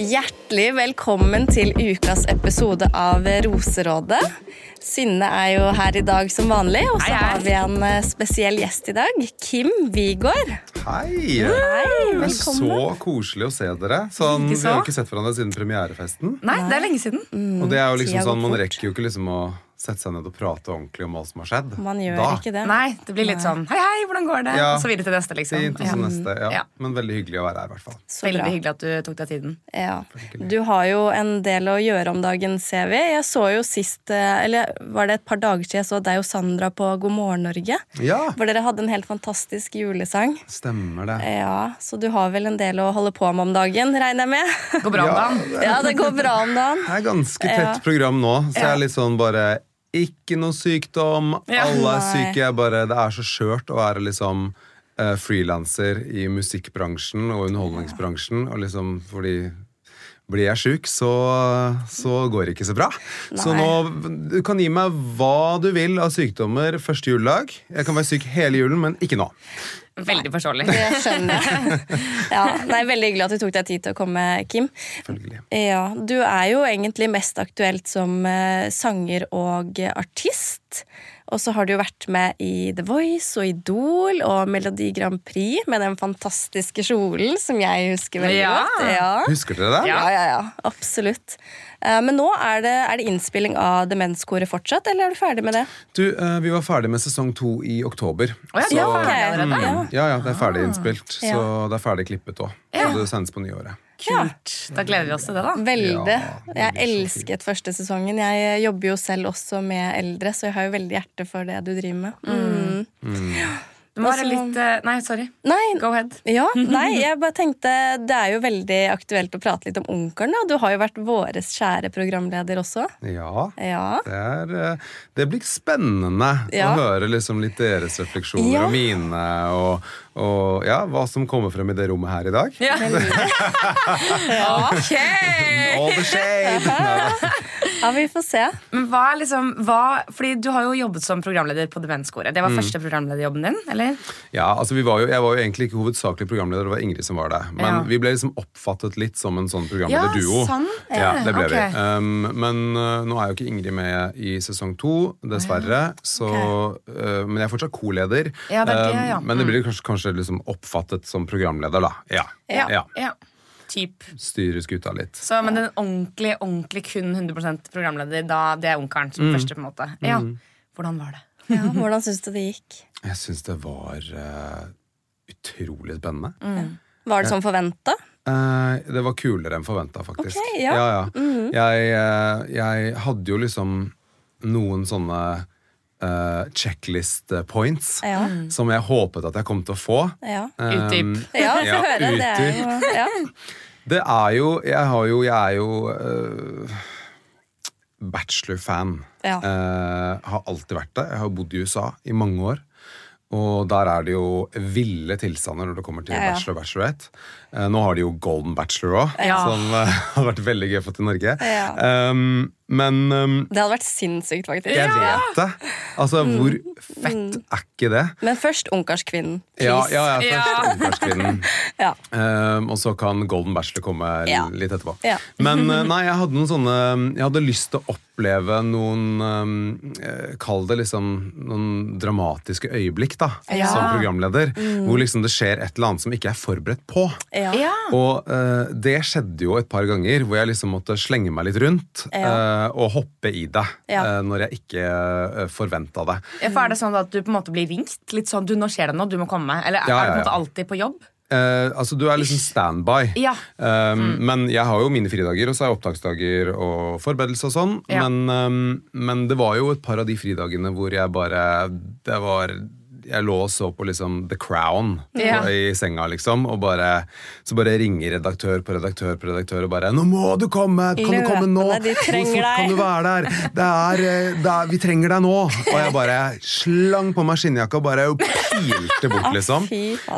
Hjertelig velkommen til ukas episode av Roserådet. Synne er jo her i dag som vanlig, og så Hei, hei. har vi en eh, spesiell gjest i dag. Kim Wigård. Hei! velkommen. Så koselig å se dere. Sånn, vi har ikke sett hverandre siden premierefesten. Nei, det er lenge siden. Og det er jo liksom sånn, Man rekker jo ikke liksom å sette seg ned og prate ordentlig om hva som har skjedd. Man gjør da. ikke det. Nei, det blir litt sånn hei, hei, hvordan går det? Ja. Og så videre til neste, liksom. Fint, og så Ja. neste, ja. Ja. Men veldig hyggelig å være her, i hvert fall. Så Veldig bra. hyggelig at du tok deg tiden. Ja. Du har jo en del å gjøre om dagen, ser vi. Jeg så jo sist, eh, eller var det et par dager siden, jeg så deg og Sandra på God morgen Norge. Ja, Hvor dere hadde en helt fantastisk julesang. stemmer det. Ja, Så du har vel en del å holde på med om dagen, regner jeg med? Går bra om dagen? Ja, det går bra om dagen. Det er ganske tett Ja. program nå, så jeg er litt sånn bare Ikke noe sykdom, Ja. alle er syke. Jeg bare, det er så skjørt å være liksom uh, frilanser i musikkbransjen og underholdningsbransjen. Og liksom, fordi blir jeg sjuk, så, så går det ikke så bra. Så nå, du kan gi meg hva du vil av sykdommer første juledag. Jeg kan være syk hele julen, men ikke nå. Veldig forståelig. Det skjønner jeg. Ja, nei, Veldig hyggelig at du tok deg tid til å komme, Kim. Ja, Du er jo egentlig mest aktuelt som eh, sanger og artist artist. Og så har du jo vært med i The Voice og Idol og Melodi Grand Prix med den fantastiske kjolen som jeg husker veldig Ja. godt. Ja. Husker dere det? Ja, ja, ja, absolutt. Eh, Men nå er det, er det innspilling av Demenskoret fortsatt, eller er du ferdig med det? Du, eh, Vi var ferdig med sesong to i oktober. Oh, ja, Så- ja, okay. mm? Ja. Ja, det er ferdig innspilt, Ja. så det er ferdig klippet òg. Ja. Så det sendes på nyåret. Kult. Da gleder vi oss til det, da. Veldig. Ja, jeg elsket første sesongen. Jeg jobber jo selv også med eldre, så jeg har jo veldig hjerte for det du driver med. Mm. Det må være litt eh, Nei, sorry. Nei, Go ahead. ja, nei, jeg bare tenkte Det er jo veldig aktuelt å prate litt om onkelen. Du har jo vært våres kjære programleder også. Ja, Ja. det, er, eh, det blir spennende Ja. å høre liksom litt deres refleksjoner Ja. og mine, og, og ja, hva som kommer frem i det rommet her i dag. Ja. Ok! All the shade! Ja, vi får se. Men hva er liksom hva, Fordi du har jo jobbet som programleder på Demenskoret. Mm. Det var første programlederjobben din? eller? Ja, altså vi var jo, Jeg var jo egentlig ikke hovedsakelig programleder, det var Ingrid som var det. Men Ja. vi ble liksom oppfattet litt som en sånn Ja, sånn. Ja, det ble okay. vi. Um, men uh, nå er jo ikke Ingrid med i sesong to, dessverre. Så, uh, men jeg er fortsatt co-leder. Ja, det er det, Um. Men det blir kanskje, kanskje liksom oppfattet som programleder, da. Ja. Ja. ja. ja. Typ. Styre skuta litt. Så, men den ordentlig, ordentlig kun 100% programleder, da, det er onkelen Mm. som første, på en måte. Ja. Hvordan var det? Ja, hvordan syns du det gikk? Jeg syns det var uh, utrolig spennende. Mm. Var det som forventa? Uh, det var kulere enn forventa, faktisk. Ok, ja. Mhm. jeg, uh, jeg hadde jo liksom noen sånne eh, checklist points Ja. som jeg håpet at jeg kom til å få. Ja. Utdyp. Um, Ja, få høre. Det er jo ja. Det er jo Jeg, har jo, jeg er jo uh, bachelor-fan. Ja. Uh, har alltid vært det. Jeg har bodd i USA i mange år. Og der er det jo ville tilstander når det kommer til Ja, ja. bachelor og bachelorette. Eh, nå har de jo Golden Bachelor òg, Ja. som eh, har vært veldig gøy å få til Norge. Ja. Um, men um, Det hadde vært sinnssykt, faktisk. jeg vet det. Altså, Mm. hvor fett er ikke det? Men først Ungkarskvinnen. Ja, ja, ja, Ja. først Ungkarskvinnen. Ja. Um, og så kan Golden Bachelor komme Ja. litt etterpå. Ja. Men uh, nei, jeg hadde noen sånne Jeg hadde lyst til å oppleve noen eh, Kall det liksom noen dramatiske øyeblikk da Ja. som programleder. Hvor liksom det skjer et eller annet som ikke er forberedt på. Ja. Ja. Og eh, det skjedde jo et par ganger hvor jeg liksom måtte slenge meg litt rundt Ja. eh, og hoppe i det Ja. eh, når jeg ikke uh, forventa det. Ja, For Er det sånn at du på en måte blir ringt? Litt sånn, du, nå skjer det noe, du må komme Eller er Ja, du på en måte ja. alltid på jobb? Eh, altså Du er liksom standby. Ja. Um, Men jeg har jo mine fridager, og så har jeg opptaksdager og forberedelse og sånn. Ja. Men, um, men det var jo et par av de fridagene hvor jeg bare Det var jeg lå og så på liksom The Crown Ja. i senga, liksom, og bare, så bare ringer redaktør på redaktør på redaktør og bare 'Nå må du komme! Kan du komme nå? Hvor fort kan du være der? Det er, eh, det er, vi trenger deg nå! Og jeg bare slang på meg skinnjakka og bare pilte bort, liksom.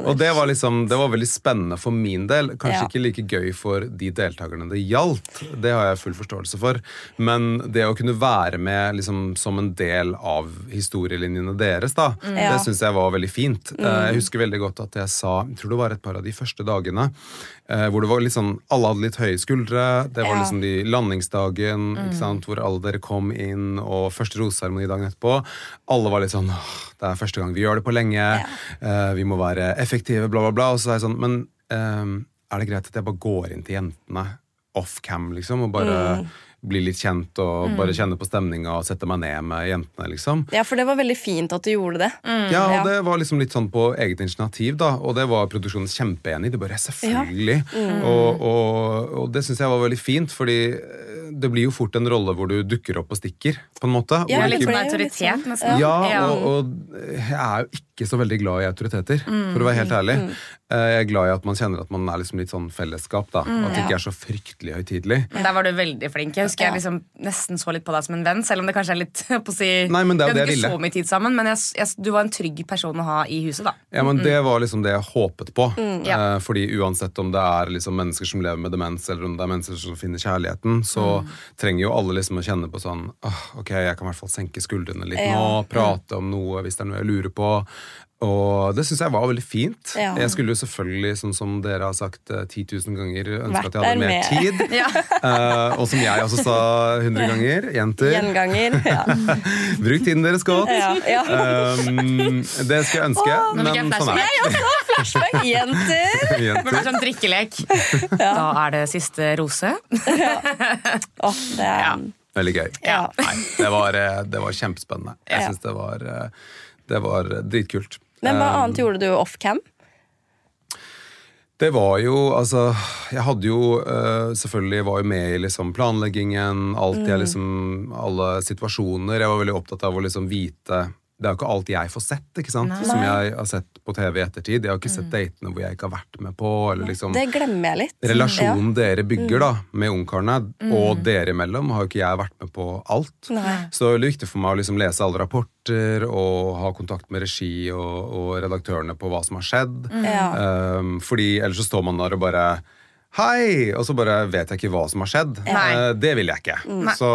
Og det var liksom, det var veldig spennende for min del. Kanskje Ja. ikke like gøy for de deltakerne det gjaldt. Det har jeg full forståelse for. Men det å kunne være med liksom, som en del av historielinjene deres, da. Mm. det syns jeg var veldig fint. Mm. Jeg husker veldig godt at jeg sa Jeg tror det var et par av de første dagene eh, hvor det var litt sånn Alle hadde litt høye skuldre. Det var Ja. liksom de landingsdagen Mm. ikke sant, hvor alle dere kom inn, og første roseseremoni dagen etterpå. Alle var litt sånn Det er første gang vi gjør det på lenge. Ja. vi må være effektive, bla, bla, bla. Og så er jeg sånn Men eh, er det greit at jeg bare går inn til jentene off-cam, liksom, og bare blir litt kjent og bare kjenne på stemninga og sette meg ned med jentene, liksom? Ja, for det var veldig fint at du gjorde det. Ja, og Ja. det var liksom litt sånn på eget initiativ, da. Og det var produksjonen kjempeenig i. Det bare selvfølgelig. Og, og, og det syns jeg var veldig fint, fordi eh, det blir jo fort en rolle hvor du dukker opp og stikker, på en måte. Ja, Litt sånn autoritet, nesten. ja, og, og jeg er jo ikke så veldig glad i autoriteter, for å være helt ærlig. Eh, Jeg er glad i at man kjenner at man er liksom litt sånn fellesskap, da. At det ikke er så fryktelig høytidelig. Der var du veldig flink. Jeg husker jeg liksom nesten så litt på deg som en venn, selv om det kanskje er litt på å si Nei, men det er Vi hadde det jeg ikke ville. så mye tid sammen, men jeg, jeg, du var en trygg person å ha i huset, da. Ja, men Det var liksom det jeg håpet på. Ja. Eh, fordi uansett om det er liksom mennesker som lever med demens, eller om det er mennesker som finner kjærligheten, så trenger jo alle liksom å kjenne på sånn «Åh, Ok, jeg kan i hvert fall senke skuldrene litt nå, prate om noe hvis det er noe jeg lurer på. Og det syns jeg var veldig fint. Ja. Jeg skulle jo selvfølgelig, sånn som dere har sagt eh, 10 000 ganger, ønske at jeg hadde mer med. tid. Ja. uh, og som jeg også sa 100 ganger, jenter, Gjenganger. Ja. bruk tiden deres godt. Ja, ja. Um, det skal jeg ønske, jeg men sånn er det. Flashback. Jenter! Det blir sånn drikkelek. Da er det siste rose. Åh, det er Ja. Veldig gøy. Ja. Nei, det var, eh, det var kjempespennende. Jeg Ja. synes det var, eh, det var dritkult. Men hva annet gjorde du off-cam? Det var jo, altså Jeg hadde jo uh, selvfølgelig var jo med i liksom planleggingen, alltid Mm. liksom Alle situasjoner. Jeg var veldig opptatt av å liksom vite Det er jo ikke alt jeg får sett, ikke sant? som jeg har sett på TV i ettertid. Jeg har ikke sett datene hvor jeg ikke har vært med på. Eller liksom Mm. Det glemmer jeg litt. Relasjonen dere Mm. bygger da med ungkarene og dere imellom, har jo ikke jeg vært med på alt. Nei. Så det er viktig for meg å liksom lese alle rapporter og ha kontakt med regi og, og redaktørene på hva som har skjedd. Ja. Um, fordi ellers så står man der og bare Hei! Og så bare vet jeg ikke hva som har skjedd. Nei. Eh, det vil jeg ikke. Mm. Så,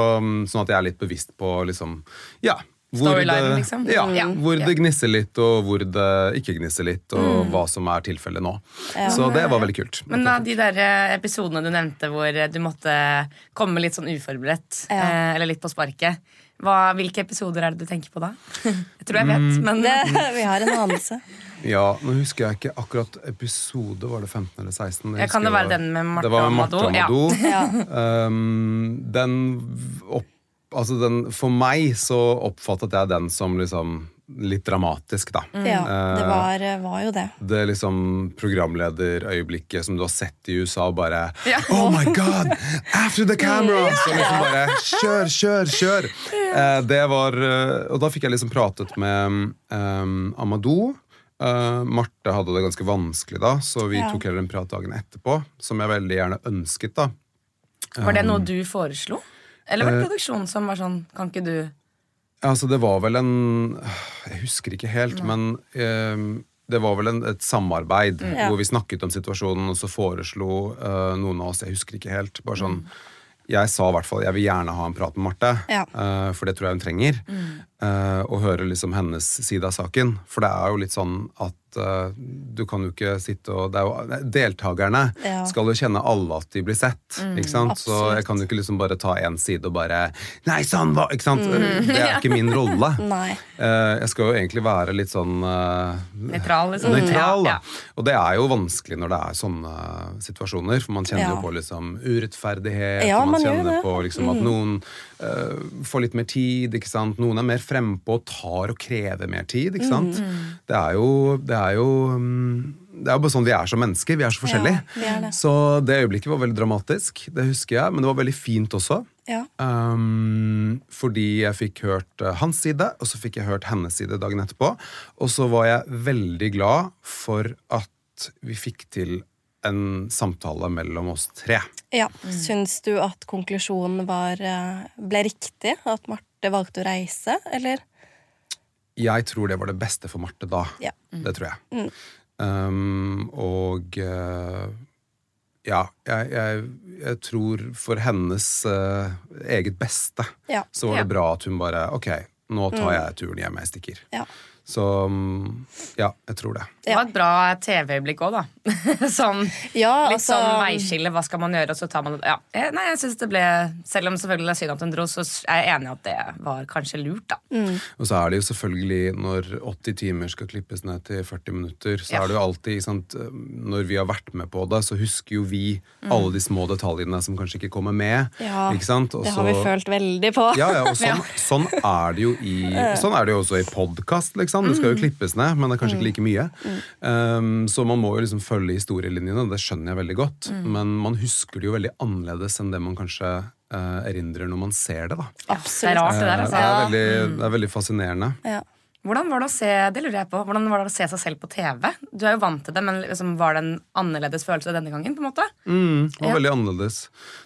sånn at jeg er litt bevisst på liksom Ja. Hvor Storyline, det, liksom. ja, Ja. hvor det gnisser litt, og hvor det ikke gnisser litt, og hva som er tilfellet nå. Så det var veldig kult. Men av de der eh, episodene du nevnte hvor eh, du måtte komme litt sånn uforberedt, Ja. eh, eller litt på sparket, hva, hvilke episoder er det du tenker på da? Jeg tror jeg vet, men Det, vi har en anelse. Ja, nå husker jeg ikke akkurat episode, var det 15 eller 16? Ja, kan det være den med Martha det var med Amadou? Ja. Um, den opp, altså den, For meg så oppfattet jeg den som liksom litt dramatisk, da. Ja, det Eh, var, var jo det. det liksom programlederøyeblikket som du har sett i USA, bare Ja. Oh my god! After the camera! Så liksom bare Kjør, kjør, kjør! Eh, det var eh, Og da fikk jeg liksom pratet med um, Amadou. Uh, Marte hadde det ganske vanskelig da, så vi Ja. tok heller en prat dagen etterpå. Som jeg veldig gjerne ønsket, da. Var det noe du foreslo? Eller var det produksjonen som var sånn Kan ikke du Altså, det var vel en Jeg husker ikke helt, men eh, det var vel en, et samarbeid Ja. hvor vi snakket om situasjonen, og så foreslo eh, noen av oss Jeg husker ikke helt. Bare sånn Jeg sa i hvert fall jeg vil gjerne ha en prat med Marte, Ja. eh, for det tror jeg hun trenger. eh, og høre liksom hennes side av saken. For det er jo litt sånn at eh, du kan jo ikke sitte og det er jo, Deltakerne Ja. skal jo kjenne alle at de blir sett. ikke sant? Så jeg kan jo ikke liksom bare ta én side og bare Nei, sånn var Ikke sant? Det er ikke min rolle. Eh, jeg skal jo egentlig være litt sånn uh, Nøytral, liksom? nøytral, Ja, ja. Og det er jo vanskelig når det er sånne situasjoner, for man kjenner Ja. jo på liksom urettferdighet, Ja, og man, man kjenner på liksom at noen eh, får litt mer tid, ikke sant. Noen er mer frempå og tar og krever mer tid, ikke sant. Det er jo Det er jo mm, det er jo bare sånn vi er som mennesker. Vi er så forskjellige. vi er det. Så det øyeblikket var veldig dramatisk. Det husker jeg, men det var veldig fint også. Ja. Um, fordi jeg fikk hørt eh, hans side, og så fikk jeg hørt hennes side dagen etterpå. Og så var jeg veldig glad for at vi fikk til en samtale mellom oss tre. Ja. Syns du at konklusjonen var, eh, ble riktig? At Marte valgte å reise, eller? Jeg tror det var det beste for Marte da. Ja. Det tror jeg. Um, og uh, ja, jeg, jeg, jeg tror for hennes uh, eget beste Ja. så var det Ja. bra at hun bare Ok, nå tar jeg turen hjem, jeg stikker. Ja. Så um, ja, jeg tror det. Det var et bra TV-øyeblikk òg, da. sånn, Ja, litt altså- sånn veiskille. Hva skal man gjøre? Og så tar man det. Ja. Eh, Nei, jeg synes det ble Selv om selvfølgelig det er synd at hun dro, så er jeg enig i at det var kanskje lurt, da. Og så er det jo selvfølgelig, når 80 timer skal klippes ned til 40 minutter, så Ja. er det jo alltid sant, Når vi har vært med på det, så husker jo vi alle de små detaljene som kanskje ikke kommer med. Ja, ikke sant? Og Det har vi følt veldig på. Ja, ja, og sånn, sånn er det jo i Sånn er det jo også i podkast, liksom. Det skal jo klippes ned, men det er kanskje ikke like mye. Um, så man må jo liksom følge historielinjene, det skjønner jeg veldig godt. Men man husker det jo veldig annerledes enn det man kanskje uh, erindrer når man ser det, da. Det er rart, det der. Eh, Altså. det, er veldig, det er veldig fascinerende. Ja. Hvordan var det å se det lurer jeg på, hvordan var det å se seg selv på TV? Du er jo vant til det, men liksom, var det en annerledes følelse denne gangen? på en måte? Mm, det var Ja. veldig annerledes.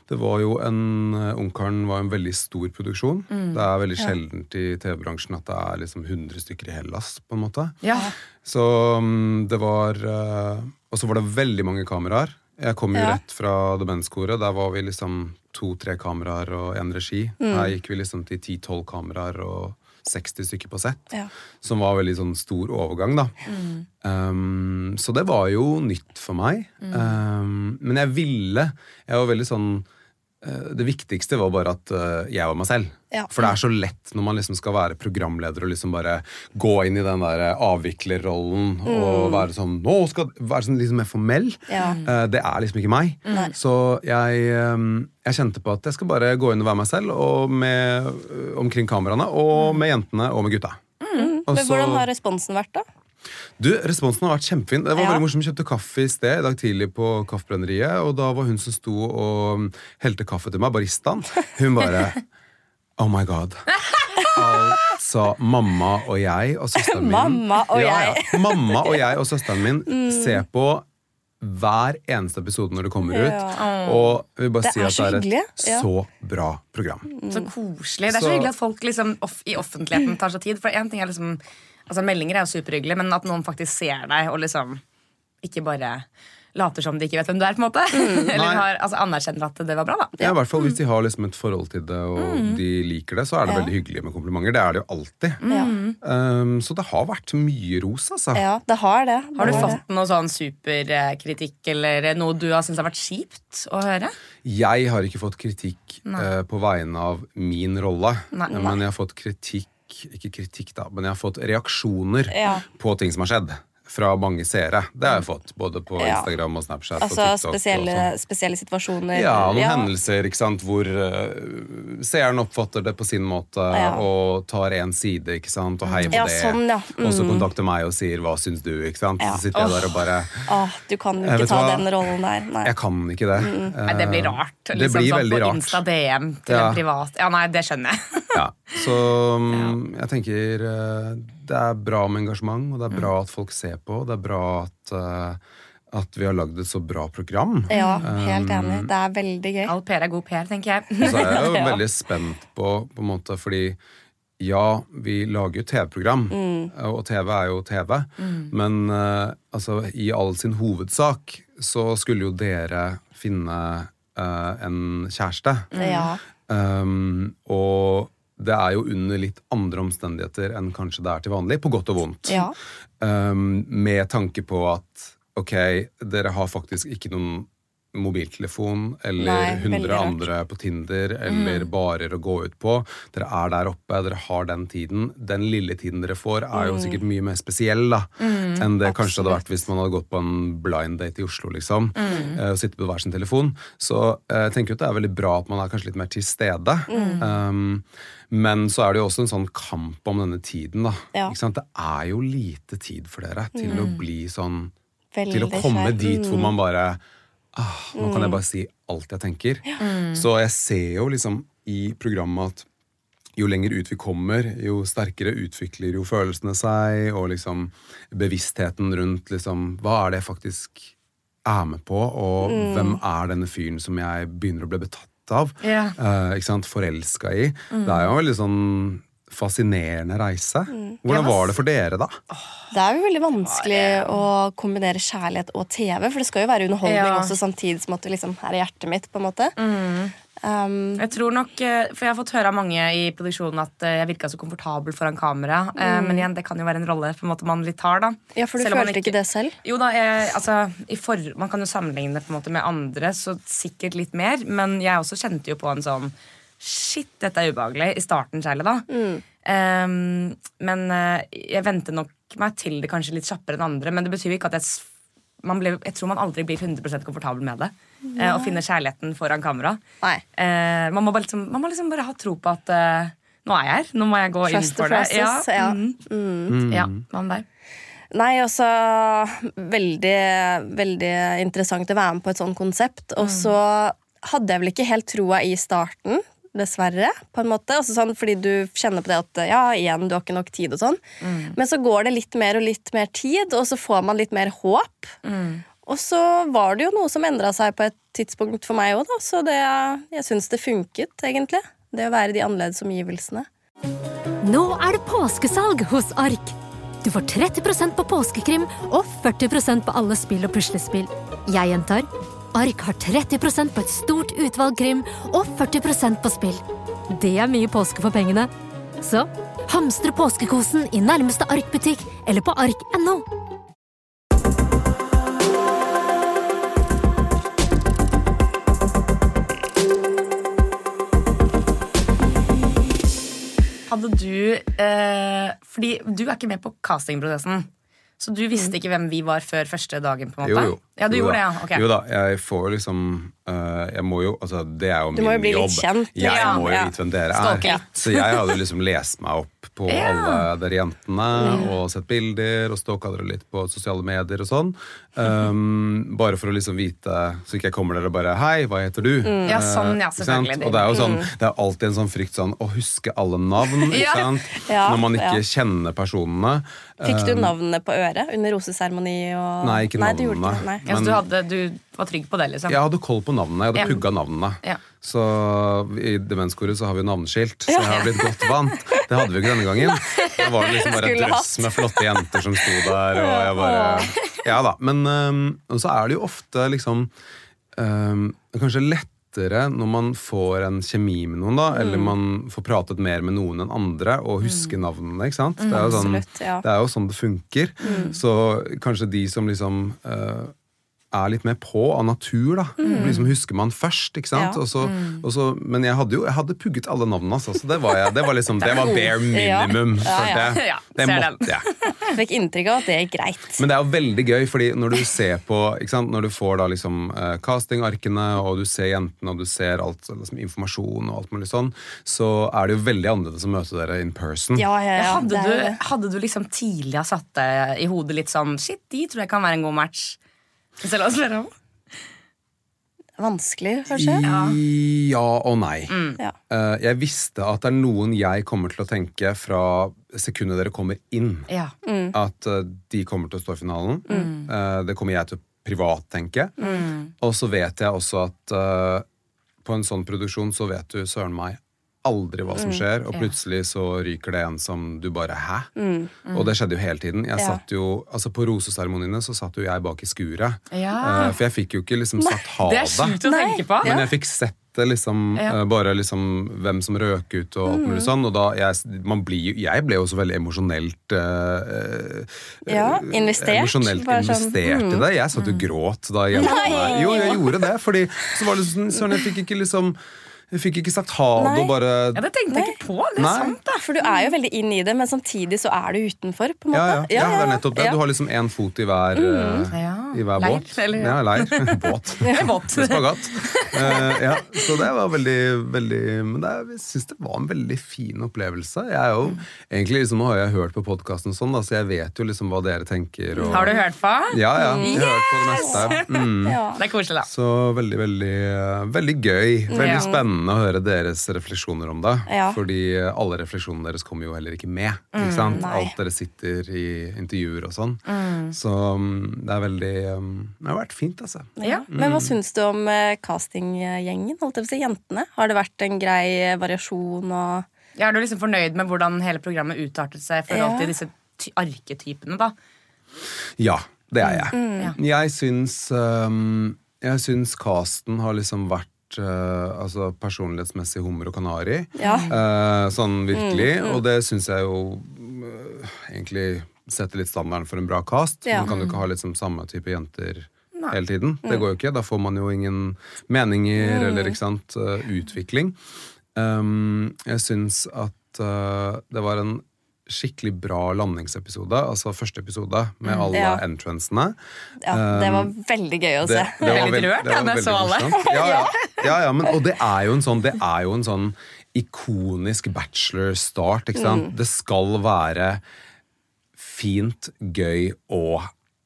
Det var jo en eh, Ungkaren var en veldig stor produksjon. Mm. Det er veldig sjeldent i TV-bransjen at det er liksom 100 stykker i Hellas, på en måte. Ja. Så mm, det var eh, Og så var det veldig mange kameraer. Jeg kom jo Ja. rett fra demenskoret. Der var vi liksom to-tre kameraer og én regi. Mm. Her gikk vi liksom til ti-tolv kameraer og 60 stykker på sett. Ja. Som var veldig sånn stor overgang, da. Um, så det var jo nytt for meg. Um, men jeg ville Jeg var veldig sånn Det viktigste var bare at eh, jeg var meg selv. Ja. For det er så lett når man liksom skal være programleder og liksom bare gå inn i den der avviklerrollen og være sånn Nå skal Være sånn liksom mer formell. Ja. Eh, det er liksom ikke meg. Så jeg, jeg kjente på at jeg skal bare gå inn og være meg selv og med, omkring kameraene og med jentene og med gutta. Og Men så- hvordan har responsen vært, da? Du, Responsen har vært kjempefin. Det var Ja. veldig morsomt. Vi kjøpte kaffe i sted i dag tidlig på Kaffebrenneriet, og da var hun som sto og helte kaffe til meg, baristaen, hun bare Oh my god. Altså, mamma og jeg og søsteren min Mamma og ja, jeg. ja. Mamma og jeg og søsteren min ser på hver eneste episode når det kommer ut. Ja. Og jeg vil bare Det si at det er et hyggelig. så bra program. Så koselig. Det er så Så- hyggelig at folk liksom off i offentligheten tar seg tid. For en ting er liksom Altså Meldinger er jo superhyggelig, men at noen faktisk ser deg og liksom ikke bare later som de ikke vet hvem du er, på en måte. Eller har, altså, anerkjenner at det var bra, da. Ja, i hvert fall Hvis de har liksom et forhold til det og de liker det, så er det Ja. veldig hyggelig med komplimenter. Det er det jo alltid. Mm. Um, så det har vært mye ros, altså. ja, det har det. Har du Det fått noe sånn superkritikk eller noe du har syntes har vært kjipt å høre? Jeg har ikke fått kritikk uh, på vegne av min rolle, Nei. men jeg har fått kritikk Ikke kritikk, da, men jeg har fått reaksjoner Ja. på ting som har skjedd. Fra mange seere. Det har jeg fått. Både på Instagram og Snapchat. Altså og TikTok spesielle, og sånn. spesielle situasjoner. Ja, noen Ja. hendelser ikke sant, hvor uh, seeren oppfatter det på sin måte Ja. og tar én side ikke sant, og heier på Ja, det. sånn, ja. Og så Mm. kontakter meg og sier 'hva syns du?' ikke sant? Ja. Så sitter jeg der og bare Åh, du kan jo ikke ta hva. den rollen der. Nei. Jeg kan ikke det. Nei, Det blir rart. rart. Det liksom, blir sånn, rart. på. Insta DM til Ja. en privat Ja, nei, det skjønner jeg. Ja, så um, jeg tenker eh, det er bra med engasjement, og det er bra Mm. at folk ser på. Det er bra at, eh, at vi har lagd et så bra program. Ja, helt Um, enig. Det er veldig gøy. All PR er god PR, tenker jeg. Så er jeg jo Ja. veldig spent på, på en måte, fordi ja, vi lager jo TV-program, Mm. og TV er jo TV. Men uh, altså, i all sin hovedsak så skulle jo dere finne uh, en kjæreste. Ja. Um, og det er jo under litt andre omstendigheter enn kanskje det er til vanlig, på godt og vondt. Ja. Um, med tanke på at ok, dere har faktisk ikke noen mobiltelefon eller Nei, 100 andre på Tinder eller barer å gå ut på. Dere er der oppe, dere har den tiden. Den lille tiden dere får, er jo sikkert mye mer spesiell da, enn det kanskje hadde vært hvis man hadde gått på en blind date i Oslo. liksom, mm. og sitte på hver sin telefon. Så eh, jeg tenker at det er veldig bra at man er kanskje litt mer til stede. Um, men så er det jo også en sånn kamp om denne tiden. da. Ja. Det er jo lite tid for dere til å bli sånn Til å komme skjær. dit hvor Mm. man bare ah, Nå kan jeg bare si alt jeg tenker. Så jeg ser jo liksom i programmet at jo lenger ut vi kommer, jo sterkere utvikler jo følelsene seg, og liksom bevisstheten rundt liksom Hva er det jeg faktisk er med på, og Mm. hvem er denne fyren som jeg begynner å bli betatt av? Ja. eh, ikke sant? Forelska i. Mm. Det er jo veldig sånn fascinerende reise. Hvordan var det for dere, da? Det er jo veldig vanskelig å kombinere kjærlighet og TV, for det skal jo være underholdning Ja. også samtidig som at du liksom er i hjertet mitt. på en måte. Um, Jeg tror nok, eh, for jeg har fått høre av mange i produksjonen at eh, jeg virka så komfortabel foran kamera. Mm. Men igjen, det kan jo være en rolle på en måte man litt tar. da ja, for du Selv følte ikke det selv? Jo da, jeg, altså, i for, Man kan jo sammenligne det på en måte med andre, så sikkert litt mer. Men jeg også kjente jo på en sånn Shit, dette er ubehagelig. I starten særlig, da. Ehm, men eh, jeg venter nok meg til det kanskje litt kjappere enn andre. Men det betyr jo ikke at jeg, man ble, jeg tror man aldri blir 100 komfortabel med det. eh, og finner kjærligheten foran kamera. Nei. Eh, man, må bare liksom, man må liksom bare ha tro på at uh, nå er jeg her. Nå må jeg gå inn Trust for det. process, ja. mhm. ja, hva med deg? Nei, også Veldig, veldig interessant å være med på et sånt konsept. Og så hadde jeg vel ikke helt troa i starten. Dessverre, på en måte. Altså sånn, fordi du kjenner på det at ja, igjen, du har ikke nok tid og sånn. Men så går det litt mer og litt mer tid, og så får man litt mer håp. Og så var det jo noe som endra seg på et tidspunkt for meg òg, da. Så det, jeg syns det funket, egentlig. Det å være i de annerledes omgivelsene. Nå er det påskesalg hos Ark! Du får 30% på påskekrim og 40% på alle spill og puslespill. Jeg gjentar Ark har 30% på et stort utvalg krim og 40% på spill. Det er mye påske for pengene. Så hamstre påskekosen i nærmeste Ark-butikk eller på ark.no. Hadde du eh, Fordi du er ikke med på castingprosessen. Så du visste ikke hvem vi var før første dagen? på en måte? Jo, jo. Ja, du jo, gjorde da. det, ja. Ok. Jo da, jeg får liksom øh, Jeg må jo Altså, det er jo min jobb. Du må jo bli litt kjent, Jeg ja. må jo Ja. vite hvem dere Stalke er. litt. Så jeg hadde jo liksom lest meg opp på Ja. alle dere jentene og sett bilder og stalka dere litt på sosiale medier og sånn. Um, bare for å liksom vite, så ikke jeg kommer der og bare Hei, hva heter du? Ja, sånn, ja, Eh, ikke sant? selvfølgelig. Og det er jo sånn, det er alltid en sånn frykt sånn å huske alle navn, ikke Ja. sant? Ja, Når man ikke ja. kjenner personene. Fikk du navnene på øret under roseseremoni? Og... Nei, ikke du gjorde navnene. ikke det, Nei. Ja, så du, hadde, du var trygg på det, liksom? Jeg hadde koll på navnene. Jeg hadde Ja. pugga navnene. Ja. Så i demenskoret så har vi jo navneskilt, så jeg har blitt godt vant. Det hadde vi ikke denne gangen. Da var det liksom bare et drøss med flotte jenter som sto der, og jeg bare Ja da. Men um, så er det jo ofte liksom um, Kanskje lettere når man får en kjemi med noen, da, eller man får pratet mer med noen enn andre, og huske navnene. ikke sant? Det er jo sånn Absolutt, ja. det er jo sånn det funker. Så kanskje de som liksom øh, er litt mer på av natur, da. Liksom husker man først, ikke sant. Ja. Og så, og så, men jeg hadde jo jeg hadde pugget alle navnene, altså. Så det var, jeg, det var liksom Det var bare minimum. Ja, ja. Det den. måtte jeg. Fikk inntrykk av at det gikk greit. Men det er jo veldig gøy, fordi når du ser på ikke sant? Når du får da liksom uh, castingarkene, og du ser jentene, og du ser alt liksom, informasjon og alt mulig sånn, så er det jo veldig annerledes å møte dere in person. Ja, ja, ja. hadde, er du, hadde du liksom tidlig satt deg i hodet litt sånn Shit, de tror jeg kan være en god match? Jeg la oss spørre om. Vanskelig, kanskje? Ja og nei. Ja. Eh, jeg visste at det er noen jeg kommer til å tenke fra sekundet dere kommer inn. Ja. At eh, de kommer til å stå i finalen. Mm. det kommer jeg til å privat tenke. Og så vet jeg også at eh, på en sånn produksjon så vet du søren meg aldri hva som skjer, og plutselig så ryker det en som du bare Hæ? Og det skjedde jo hele tiden. Jeg Ja. satt jo, altså På roseseremoniene så satt jo jeg bak i skuret. Ja. Uh, for jeg fikk jo ikke liksom sagt ha Det er sjukt å tenke på. men jeg fikk sett det liksom, Ja. eh, bare liksom hvem som røk ut og alt mulig sånn. Og da, jeg, man blir, jeg ble jo også veldig emosjonelt eh, eh, Ja, investert. Emosjonelt Bare sånn, investert i det. Jeg satt jo gråt da jentene Jo, jeg gjorde det. Fordi så var det sånn, sånn Jeg fikk ikke liksom Jeg fikk ikke sagt ha det og bare Ja, Det tenkte jeg ikke på. Det er Nei. sant, da. For du er jo veldig inn i det, men samtidig så er du utenfor. på en ja, måte. ja, ja, det er nettopp det. Ja. Du har liksom én fot i hver eh, Ja. i hver leir, båt. eller? Ja, leir. båt. båt. Spagat. Uh, ja, så det var veldig, veldig Men det, jeg syns det var en veldig fin opplevelse. Jeg er jo, egentlig liksom, Nå har jeg hørt på podkasten, sånn, da, så jeg vet jo liksom hva dere tenker. Og, Har du hørt på? Ja, ja. Jeg har hørt på det meste. Mm. Det er koselig, da. Så veldig, veldig, eh, veldig gøy. Veldig Ja. Spennende å høre deres refleksjoner om det. Ja. Fordi alle refleksjonene deres kommer jo heller ikke med. Ikke sant? nei. Alt dere sitter i intervjuer og sånn. Så mm, det er veldig um, Det har vært fint, altså. Ja. Men hva syns du om eh, castinggjengen? Holdt jeg på å si, Jentene? Har det vært en grei eh, variasjon og Ja, er du liksom fornøyd med hvordan hele programmet utartet seg i forhold Ja. til disse ty- arketypene, da? Ja, det er jeg. Ja. Jeg syns um, Jeg syns casten har liksom vært uh, altså personlighetsmessig hummer og kanari. Ja. Uh, sånn virkelig. Og det syns jeg jo uh, egentlig setter litt standarden for en bra cast. Ja. Man kan jo ikke ha liksom samme type jenter Nei. hele tiden. Det går jo ikke. Da får man jo ingen meninger eller ikke sant, utvikling. Um, jeg syns at det var en skikkelig bra landingsepisode, altså første episode, med alle Ja. entrancene. Ja, det var veldig gøy å se. det var veldig rørt, det var jeg så alle. Ja, ja. ja, ja men, og det er jo en sånn, det er jo en sånn ikonisk bachelor-start. ikke sant? Mm. Det skal være fint, gøy og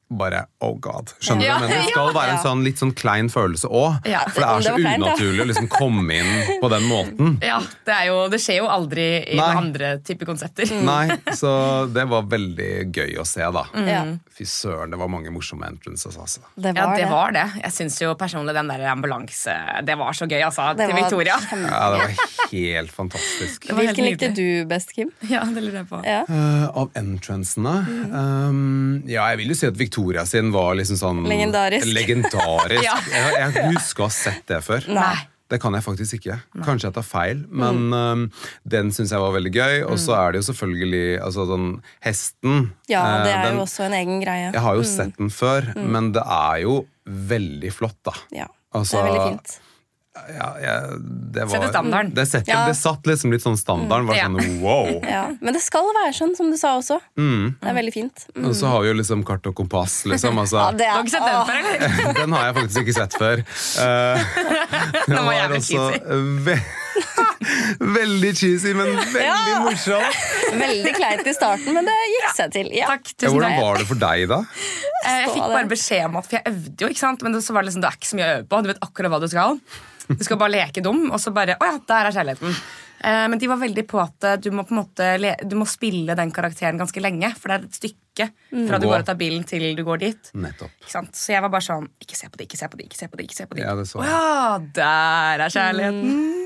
bare oh god. Skjønner Ja, du? Men det skal være en sånn litt sånn klein følelse òg. Ja, for det er så det unaturlig å liksom komme inn på den måten. Ja, Det, er jo, det skjer jo aldri i Nei. andre typer konsepter. Nei, så det var veldig gøy å se, da. Mm. Fy søren, det var mange morsomme entrances, altså. det Ja, var det det. var det. Jeg syns jo personlig den der ambulanse Det var så gøy, altså. Det til Victoria. kjempe- Ja, det var helt fantastisk. Var helt Hvilken likte du best, Kim? Ja, det lurer jeg på. Ja. Uh, av entrancene um, Ja, jeg vil jo si at Victoria sin var liksom sånn Legendarisk. Legendarisk. Ja. jeg, jeg husker å ha sett det før. Nei. Det kan jeg faktisk ikke. Kanskje jeg tar feil, men um, den syns jeg var veldig gøy. Og så er det jo selvfølgelig altså sånn Hesten. ja, det eh, er den, jo også en egen greie. Jeg har jo sett den før, men det er jo veldig flott, da. Ja, Altså, det er veldig fint. Ja, ja, det var, Sette standarden. Det, setter, Ja. det satt liksom litt sånn standarden. Var Ja. sånn wow. Ja. Men det skal være sånn, som du sa også. Mm. Det er veldig fint. Mm. Og så har vi jo liksom kart og kompass, liksom. Altså, Ja, det Du er, har ikke sett den før, eller? Den har jeg faktisk ikke sett før. Uh, Den var jævlig cheesy. veldig cheesy, men veldig Ja. morsom. Veldig kleint i starten, men det gikk seg til. Ja. Takk, Ja, hvordan var det for deg, da? Eh, Jeg fikk bare beskjed om at For jeg øvde jo, ikke sant? Men det, så var det liksom, det er ikke så mye å øve på. Du vet akkurat hva du skal. Du skal bare leke dum, og så bare Å ja, der er kjærligheten. Eh, men de var veldig på at eh, du må på en måte le, Du må spille den karakteren ganske lenge. For det er et stykke fra du går ut av bilen til du går dit. Ikke sant? Så jeg var bare sånn Ikke se på det, ikke se på det, ikke se på det. ikke se på det Ja, det så Å ja, der er kjærligheten.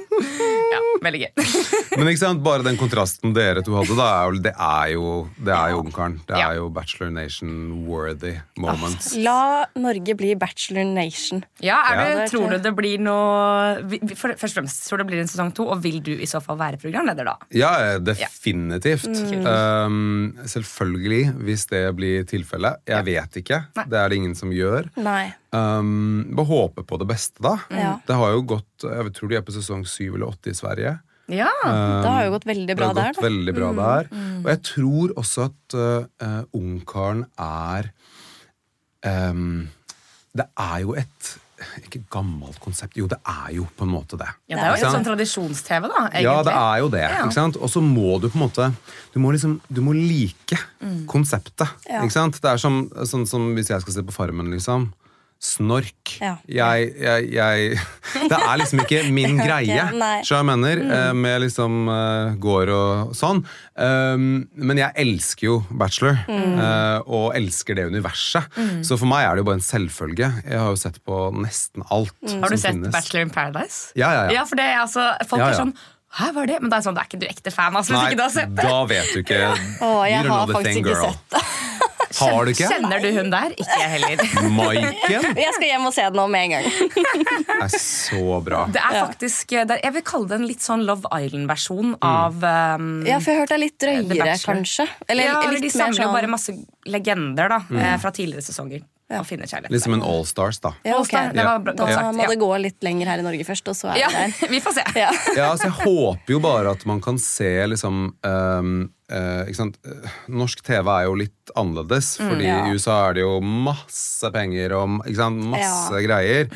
Ja, veldig gøy. Men ikke sant, bare den kontrasten dere to hadde, da, er jo, det er jo Det er jo Ungkaren. Det er jo Bachelor Nation-worthy moments. La Norge bli Bachelor Nation. Ja, er Ja. det, Tror du det blir noe for, Først og fremst, tror du det blir en sesong to, og vil du i så fall være programleder da? Ja, definitivt. Mm. Um, selvfølgelig, hvis det blir tilfellet. Jeg vet ikke. Nei. Det er det ingen som gjør. Nei. Um, Bare håpe på det beste, da. Ja. Det har jo gått Jeg tror de er på sesong syv eller åtte i Sverige. Ja, Um, Det har jo gått veldig bra der, gått. Mm. veldig bra der. Og jeg tror også at uh, Ungkaren er um, Det er jo et ikke gammelt konsept. Jo, det er jo på en måte det. ja Det er jo litt sånn tradisjons-TV, da. egentlig. Ja, det er jo det. Ja. ikke sant? Og så må du på en måte Du må liksom, du må like konseptet. Mm. Ja. ikke sant? Det er som, sånn som hvis jeg skal se på Farmen, liksom. Snork. Ja. Jeg, jeg, jeg Det er liksom ikke min greie. Så jeg mener, mm. med liksom eh, gård og sånn. Um, men jeg elsker jo Bachelor, eh, og elsker det universet. Så for meg er det jo bare en selvfølge. Jeg har jo sett på nesten alt Har du sett finnes. Bachelor in Paradise? Ja, ja, ja. Ja, for det er altså, Folk Ja, er sånn Hæ, hva er det? Men det er sånn, det er ikke du ekte fan. Altså, hvis Nei, ikke du har sett det. da vet du ikke. Å, jeg har faktisk thing, ikke girl. sett det. Har du ikke? Kjenner du hun der? Ikke jeg heller. Maiken Jeg skal hjem og se det nå med en gang. Det er så bra. Det er faktisk, er, Jeg vil kalle det en litt sånn Love Island-versjon av um, Ja, for jeg har hørt det er litt drøyere, kanskje. Eller ja, eller litt De samler jo sånn bare masse legender da, mm. fra tidligere sesonger. Ja. Litt som en Allstars, da. ja, okay. Allstar, det var bra- Da må det gå litt lenger her i Norge først, og så er Ja, det der. vi får se. Ja. Ja, altså Jeg håper jo bare at man kan se liksom ehm, eh? Eh, Norsk TV er jo litt annerledes, fordi ja. i USA er det jo masse penger og masse Ja. greier.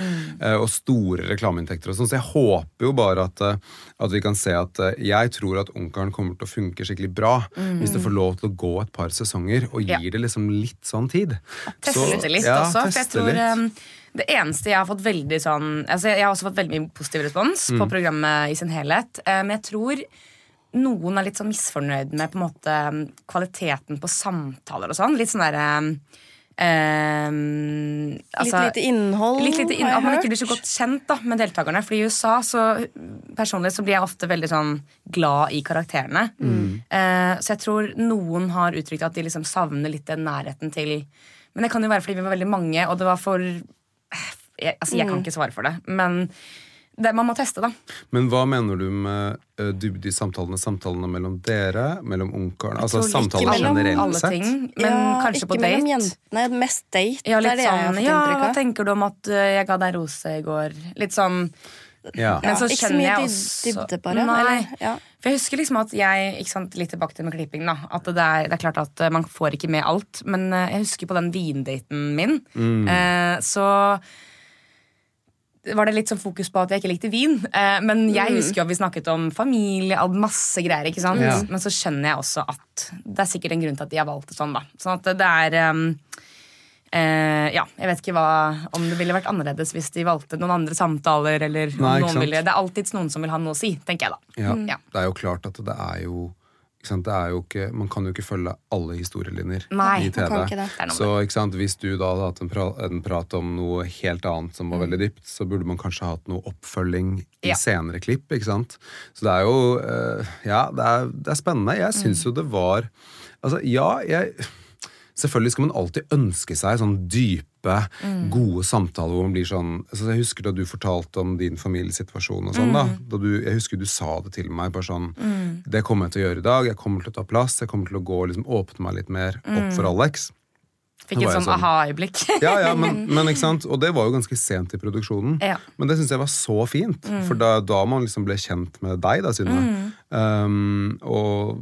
eh, Og store reklameinntekter og sånn. Så jeg håper jo bare at, eh, at vi kan se at eh, Jeg tror at Ungkaren kommer til å funke skikkelig bra hvis det får lov til å gå et par sesonger og Ja. gir det liksom litt sånn tid. Teste Så- litt ja, også. For jeg tror litt. um, Det eneste jeg har fått veldig sånn altså Jeg har også fått veldig mye positiv respons Mm. på programmet i sin helhet. Men jeg tror noen er litt sånn misfornøyd med på en måte um, kvaliteten på samtaler og sånn. Litt sånn derre um, altså- litt lite innhold, Litt lite inn, har jeg At man ikke blir så godt kjent da, med deltakerne. Fordi i USA så personlig så blir jeg ofte veldig sånn glad i karakterene. Eh, så jeg tror noen har uttrykt at de liksom savner litt den nærheten til Men det kan jo være fordi vi var veldig mange, og det var for jeg, Altså, jeg kan ikke svare for det, men det, man må teste, da. Men hva mener du med uh, dybde i samtalene? Samtalene mellom dere, mellom ungkaren? Altså samtaler mellom generelt Alle sett? ting, men Ja, kanskje på date? ikke mellom jentene, mest date. Ja, det litt er det jeg har sånn fått Ja, inntrykk tenker du om at uh, jeg ga deg rose i går? Litt sånn Ja. Men så ikke så skjønner mye jeg også dybde bare, Nei. eller? Ja. For jeg husker liksom at jeg ikke sant, Litt tilbake til med klipping. da At det er, det er klart at eh, Man får ikke med alt. Men jeg husker på den vindaten min, Mm. eh, så var det litt sånn fokus på at jeg ikke likte vin. Eh, men jeg husker jo at vi snakket om familie, og masse greier. ikke sant? Ja. Men så skjønner jeg også at det er sikkert en grunn til at de har valgt det sånn. da Sånn at det er um, uh, Ja, jeg vet ikke hva om det ville vært annerledes hvis de valgte noen andre samtaler. Eller Nei, noen ville, Det er alltids noen som vil ha noe å si, tenker jeg da. Ja, Ja. Det er jo klart at det er jo ikke Man kan jo ikke følge alle historielinjer Nei, i man TV. kan ikke det. Det Så ikke sant? Hvis du da hadde hatt en, pra en prat om noe helt annet som var Mm. veldig dypt, så burde man kanskje hatt noe oppfølging i Ja. senere klipp. ikke sant? Så det er jo eh, Ja, det er, det er spennende. Jeg syns Mm. jo det var Altså, ja, jeg Selvfølgelig skal man alltid ønske seg sånn dype, Mm. gode samtaler hvor man blir sånn så Jeg husker da du fortalte om din familiesituasjon og sånn. da, Mm. da du, Jeg husker du sa det til meg bare sånn Det kommer jeg til å gjøre i dag. Jeg kommer til å ta plass. Jeg kommer til å gå og liksom åpne meg litt mer opp for Alex. Fikk et sånn sånn- aha-øyeblikk. Ja, ja, men, men ikke sant? Og det var jo ganske sent i produksjonen. Ja. Men det syns jeg var så fint, for da, da man liksom ble kjent med deg, da, Synne. Um, og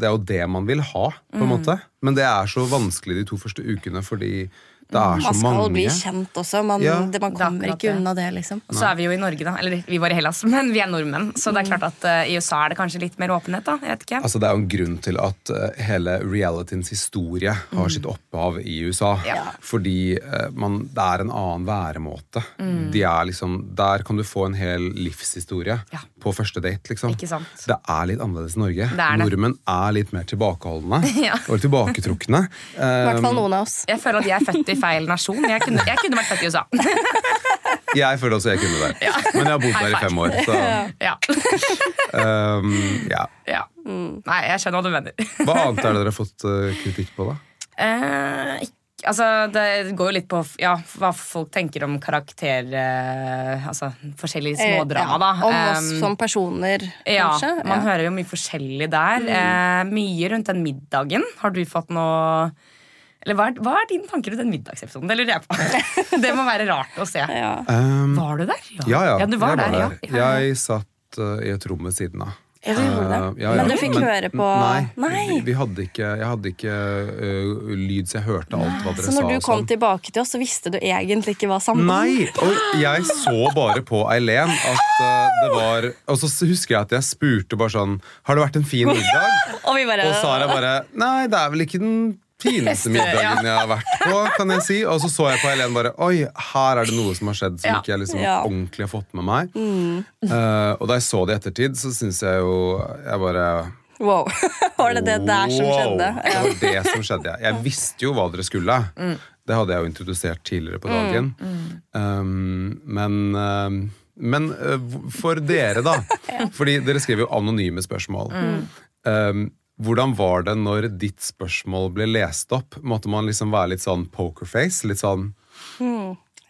det er jo det man vil ha, på en måte. Men det er så vanskelig de to første ukene fordi det er så Man skal mange. bli kjent også. Man, Ja. det, man er kommer ikke det. unna det, liksom. Og så er vi jo i Norge, da. Eller vi var i Hellas, men vi er nordmenn. Så det er klart at uh, i USA er det kanskje litt mer åpenhet, da. Jeg vet ikke. Altså Det er jo en grunn til at uh, hele realityens historie har sitt opphav i USA. Mm. Ja. Fordi uh, man, det er en annen væremåte. Mm. De er liksom, der kan du få en hel livshistorie Ja. På første date. liksom. Ikke sant. Det er litt annerledes i Norge. Det er det. Nordmenn er litt mer tilbakeholdne Ja. og tilbaketrukne. I hvert Um, fall noen av oss. Jeg føler at jeg er født i feil nasjon. Jeg kunne, jeg kunne vært født i USA. jeg føler også jeg kunne det. Men jeg har bodd der i fem år. Så, Ja. um, ja. ja. Nei, jeg skjønner hva du mener. Hva annet er det dere har fått eh, kritikk på, da? Eh, ikk- altså, det går jo litt på ja, hva folk tenker om karakter eh, Altså forskjellige smådrama, da. Eh, Om oss Um, som personer, ja, kanskje. man hører jo mye forskjellig der. Eh, mye rundt den middagen. Har du fått noe Eller hva er, hva er dine tanker rundt den middagsepisoden? Det lurer jeg på. det må være rart å se. Ja. Um, Var du der? Ja, ja. du var jeg der, der. ja. Jeg satt uh, i et rom ved siden av. Ja, du gjorde det. Uh, ja, Men du fikk høre på Nei. Nei. Vi, vi hadde ikke, jeg hadde ikke uh, lyd, så jeg hørte alt hva dere Så sa. når du kom sånn. tilbake til oss, så visste du egentlig ikke hva sammen Nei! Og jeg så bare på Eileen at uh, det var Og så husker jeg at jeg spurte bare sånn Har det vært en fin middag? Og bare Og Sara bare Nei, det er vel ikke den fineste middagen jeg har vært på, kan jeg si. Og så så jeg på Eileen bare Oi, her er det noe som har skjedd som Ja. ikke jeg liksom Ja. ordentlig har fått med meg. Eh, og da jeg så det i ettertid, så syns jeg jo Jeg bare Wow. Var det det der som skjedde? Det var det som skjedde. Jeg visste jo hva dere skulle. Det hadde jeg jo introdusert tidligere på dagen. Um, men um, men uh, for dere, da. Fordi dere skriver jo anonyme spørsmål. Um, hvordan var det når ditt spørsmål ble lest opp? Måtte man liksom være litt sånn pokerface? Litt sånn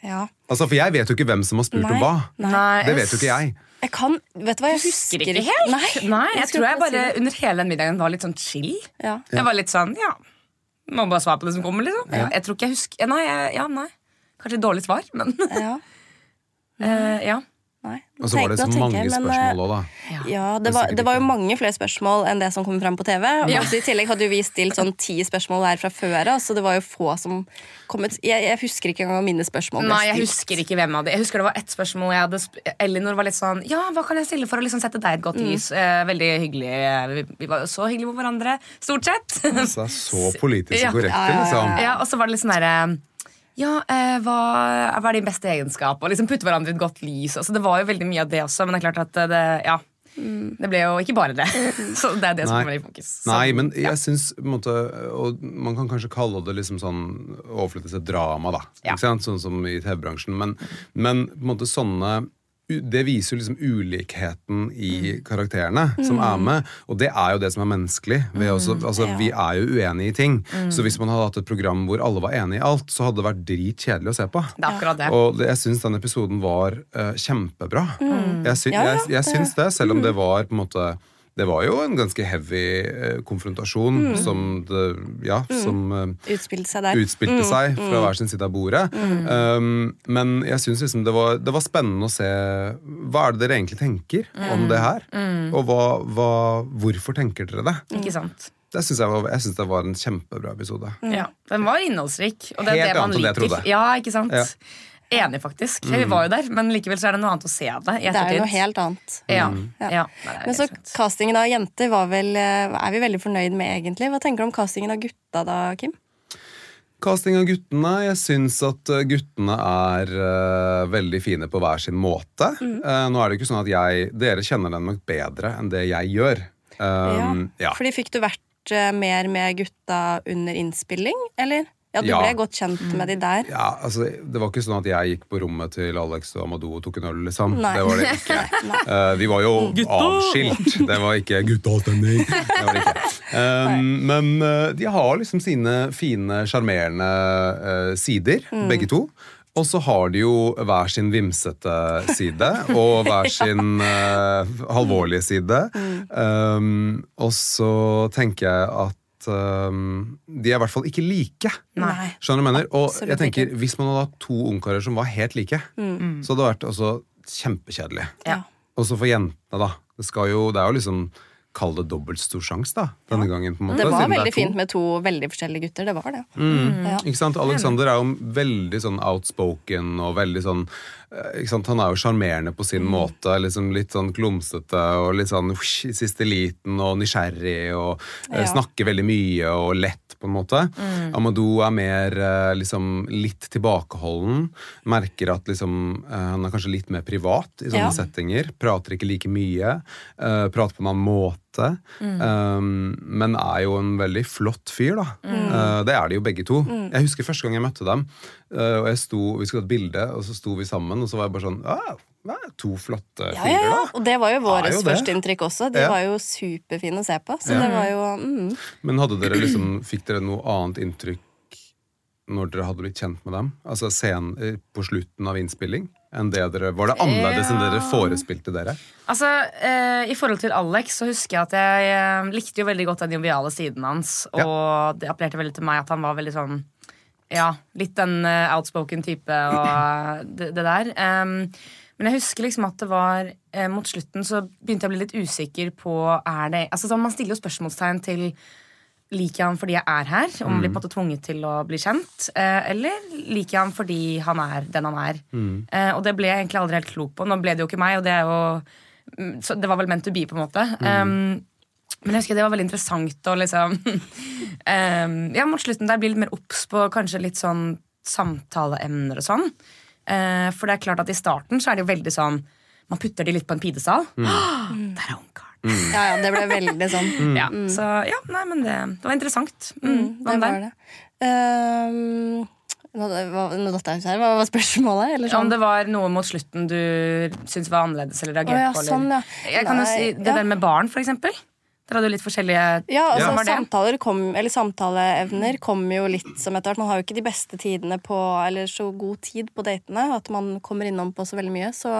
Ja. Altså, For jeg vet jo ikke hvem som har spurt Nei. om hva. Nei, Det vet jo ikke jeg. Jeg kan Vet du hva, jeg husker husker ikke helt. Nei, Nei, jeg jeg tror jeg bare si under hele den middagen var litt sånn chill. ja. Jeg var litt sånn, ja Må bare svare på det som kommer, liksom. Jeg tror ikke jeg husker Nei, jeg, ja, nei. Kanskje et dårlig svar, men Ja. Uh, ja. Nei. Og så var det så mange jeg, men, eh, spørsmål òg, da. Ja, det Det var, det var jo mange flere spørsmål enn det som kommer frem på TV. Og Ja. I tillegg hadde vi stilt sånn ti spørsmål her fra før av, så det var jo få som kom ut. Jeg, jeg husker ikke engang mine spørsmål. Nei, jeg husker ikke hvem av de. Jeg husker det var ett spørsmål jeg hadde sp Elinor var litt sånn Ja, hva kan jeg stille for å liksom sette deg et godt lys? Eh, veldig hyggelig. Eh, Vi, vi var jo så hyggelige mot hverandre. Stort sett. Så, så politisk korrekte, Ja, liksom. ja, og så var det litt sånn derre ja, eh, hva, hva er din beste egenskap? Og liksom putte hverandre i et godt lys. Altså, det var jo veldig mye av det også, men det er klart at eh, det, ja, det ble jo ikke bare det. Så det er det som kommer i fokus. Så, Nei, men ja. jeg syns på måte, Og man kan kanskje kalle det liksom sånn overflytte til drama, da. Ja. Ikke sant? Sånn som i TV-bransjen. Men, men på en måte sånne det viser jo liksom ulikheten i karakterene som er med, og det er jo det som er menneskelig. Vi, er også, altså, Ja. vi er jo uenige i ting. Så hvis man hadde hatt et program hvor alle var enige i alt, så hadde det vært dritkjedelig å se på. Det er akkurat det. Og det, jeg syns den episoden var uh, kjempebra. Jeg, sy Ja, ja, jeg, jeg syns det, selv om det var på en måte Det var jo en ganske heavy eh, konfrontasjon som det, ja, som eh, Utspilte seg der. utspilte seg fra hver sin side av bordet. Um, men jeg syns liksom det, var, det var spennende å se Hva er det dere egentlig tenker om det her? Og hva, hva, hvorfor tenker dere det? Ikke sant? Det synes jeg, var, jeg synes det var en kjempebra episode. Ja, Den var innholdsrik. Og det er Helt det man annet enn det jeg trodde. Ja, ikke sant? Ja. Enig, faktisk. Vi var jo der, men likevel så er det noe annet å se av det. Det er jo noe helt annet. Ja. Ja. ja. Nei, er Men så castingen av jenter var vel, eh, er vi veldig fornøyd med, egentlig. Hva tenker du om castingen av gutta da, Kim? Casting av guttene. Jeg syns at uh, guttene er uh, veldig fine på hver sin måte. Uh, nå er det ikke sånn at jeg Dere kjenner dem nok bedre enn det jeg gjør. Um, ja. Fordi fikk du vært uh, mer med gutta under innspilling, eller? Ja, du Ja. ble godt kjent med de der. Ja, altså, Det var ikke sånn at jeg gikk på rommet til Alex og Amadou og tok en øl, liksom. Nei. Det var det ikke. uh, vi var jo avskilt. Det var ikke guttastemning. Det var det ikke. Um, men uh, de har liksom sine fine, sjarmerende uh, sider, begge to. Og så har de jo hver sin vimsete side og hver sin uh, alvorlige side. Um, og så tenker jeg at um, de er i hvert fall ikke like. Nei. Skjønner du hva jeg mener? Og Absolutt jeg tenker. Hvis man hadde hatt to ungkarer som var helt like, så hadde det vært også kjempekjedelig. Ja. Også for jentene, da. Det, skal jo, det er jo liksom Kall det dobbelt stor sjanse, da. Denne gangen, på en måte. Det var siden veldig det fint med to veldig forskjellige gutter. Det var det. Ja. Ikke sant? Alexander er jo veldig sånn outspoken og veldig sånn? Han er jo sjarmerende på Mm. sin måte. Liksom litt sånn klumsete og litt sånn i siste liten og nysgjerrig og eh, Ja. snakker veldig mye og lett, på en måte. Mm. Amadou er mer eh, liksom litt tilbakeholden. Merker at liksom eh, han er kanskje litt mer privat i sånne Ja. settinger. Prater ikke like mye. eh, prater på en annen måte. Um, men er jo en veldig flott fyr, da. Eh, det er de jo begge to. Jeg husker første gang jeg møtte dem. uh, og jeg sto, Vi skulle ha et bilde, og så sto vi sammen, og så var jeg bare sånn ah, To flotte Ja, fyrer, ja, ja. Og det var jo vårt førsteinntrykk også. De Ja. var jo superfine å se på. Så Ja. det var jo mm. Men hadde dere liksom, fikk dere noe annet inntrykk når dere hadde blitt kjent med dem? Altså scenen eh, på slutten av innspilling? Enn det dere, var det annerledes enn dere forespilte dere? Altså, eh, I forhold til Alex så husker jeg at jeg eh, likte jo veldig godt den joviale siden hans. Og det appellerte veldig til meg at han var veldig sånn Ja, litt den uh, outspoken type og det, det der. Um, men jeg husker liksom at det var eh, mot slutten så begynte jeg å bli litt usikker på er det, altså sånn, Man stiller jo spørsmålstegn til Liker jeg han fordi jeg er her, og blir på en måte tvunget til å bli kjent? Eh, eller liker jeg han fordi han er den han er? Eh, og det ble jeg egentlig aldri helt klok på. Nå ble det jo ikke meg, og det jo mm, så det var vel meant to be, på en måte. Um, men jeg husker det var veldig interessant å liksom um, Ja, mot slutten der bli litt mer obs på kanskje litt sånn samtaleemner og sånn. Uh, for det er klart at i starten så er det jo veldig sånn Man putter de litt på en pidestall. Der er ungkaren. Ja, ja, det ble veldig sånn. Ja, så ja, nei, men det, det var interessant. Mm, Det var det. Um, nå, nå datt jeg ut her. Hva var spørsmålet? Eller Om sånn? det var noe mot slutten du syntes var annerledes eller reagerte på? Eller. sånn, ja. Jeg kan jo si Det ja. der med barn, for eksempel. Der hadde du litt forskjellige Ja, altså samtaler kom, eller Samtaleevner kommer jo litt som etter hvert. Man har jo ikke de beste tidene på Eller så god tid på datene. At man kommer innom på så veldig mye. Så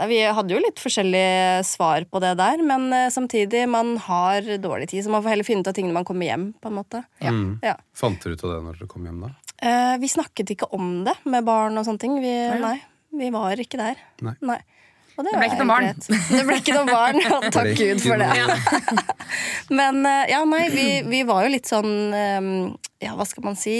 nei, vi hadde jo litt forskjellige svar på det der. Men eh, samtidig, man har dårlig tid, så man får heller finne ut av tingene man kommer hjem. på en måte Ja. Mm. Ja. Fant dere ut av det når dere kom hjem, da? Eh, vi snakket ikke om det med barn og sånne ting. Vi, nei. vi var ikke der. Nei. Og det, Det ble ikke noe barn. Det ble ikke noe barn, og takk Gud for det. noe- Men eh, ja, nei, vi, vi var jo litt sånn eh, Ja, hva skal man si?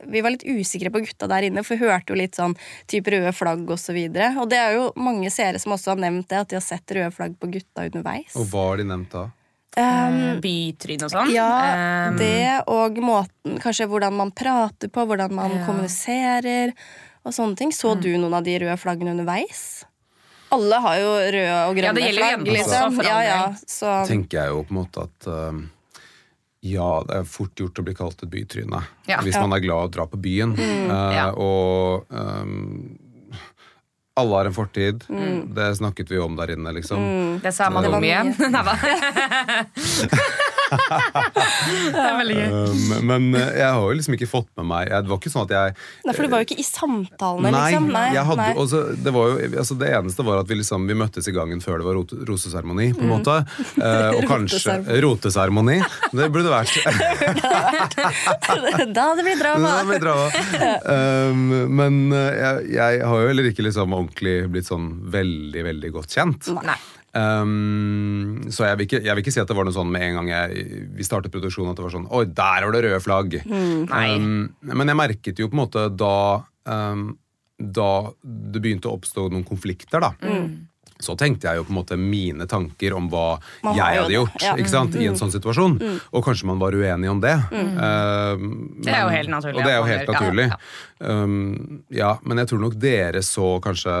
Eh, Vi var litt usikre på gutta der inne, for vi hørte jo litt sånn type røde flagg osv. Og, så og det er jo mange seere som også har nevnt det, at de har sett røde flagg på gutta underveis. Og hva har de nevnt da? Um, Bytryn og sånn. ja, Um, det og måten Kanskje hvordan man prater på, hvordan man Ja. kommuniserer og sånne ting. Så du noen av de røde flaggene underveis? Alle har jo røde og grønne flagg. Ja, det gjelder jo flagg. også, Liksom. for Ja, ja, så, tenker jeg jo på en måte at um, ja, det er fort gjort å bli kalt et bytryne Ja. hvis Ja. man er glad i å dra på byen. Eh, Ja. Og um, alle har en fortid. Det snakket vi om der inne, liksom. Det sa man Det var om igjen. da. det er veldig gøy. Um, men eh, jeg har jo liksom ikke fått med meg Det var ikke sånn at jeg Nei, for du var jo ikke i samtalene, Nei, liksom. Nei, jeg hadde, nei. også, det, var jo, altså det eneste var at vi, liksom, vi møttes i gangen før det var rot, roseseremoni, på en måte. Uh, og kanskje Roteseremoni. Det burde vært da det vi drama. Det blir drama. Um, men jeg, jeg har jo heller ikke liksom ordentlig blitt sånn veldig, veldig godt kjent. Nei. Um, så jeg vil, ikke, jeg vil ikke si at det var noe sånn med en gang jeg, vi startet produksjonen at det var sånn Oi, der var det røde flagg! Nei. Um, men jeg merket jo på en måte da um, Da det begynte å oppstå noen konflikter, da. Så tenkte jeg jo på en måte mine tanker om hva Man jeg hadde gjort ja. ikke sant, i en sånn situasjon. Og kanskje man var uenig om det. Um, Det er jo helt naturlig Og det er jo helt naturlig. ja, ja. Um, ja, men jeg tror nok dere så kanskje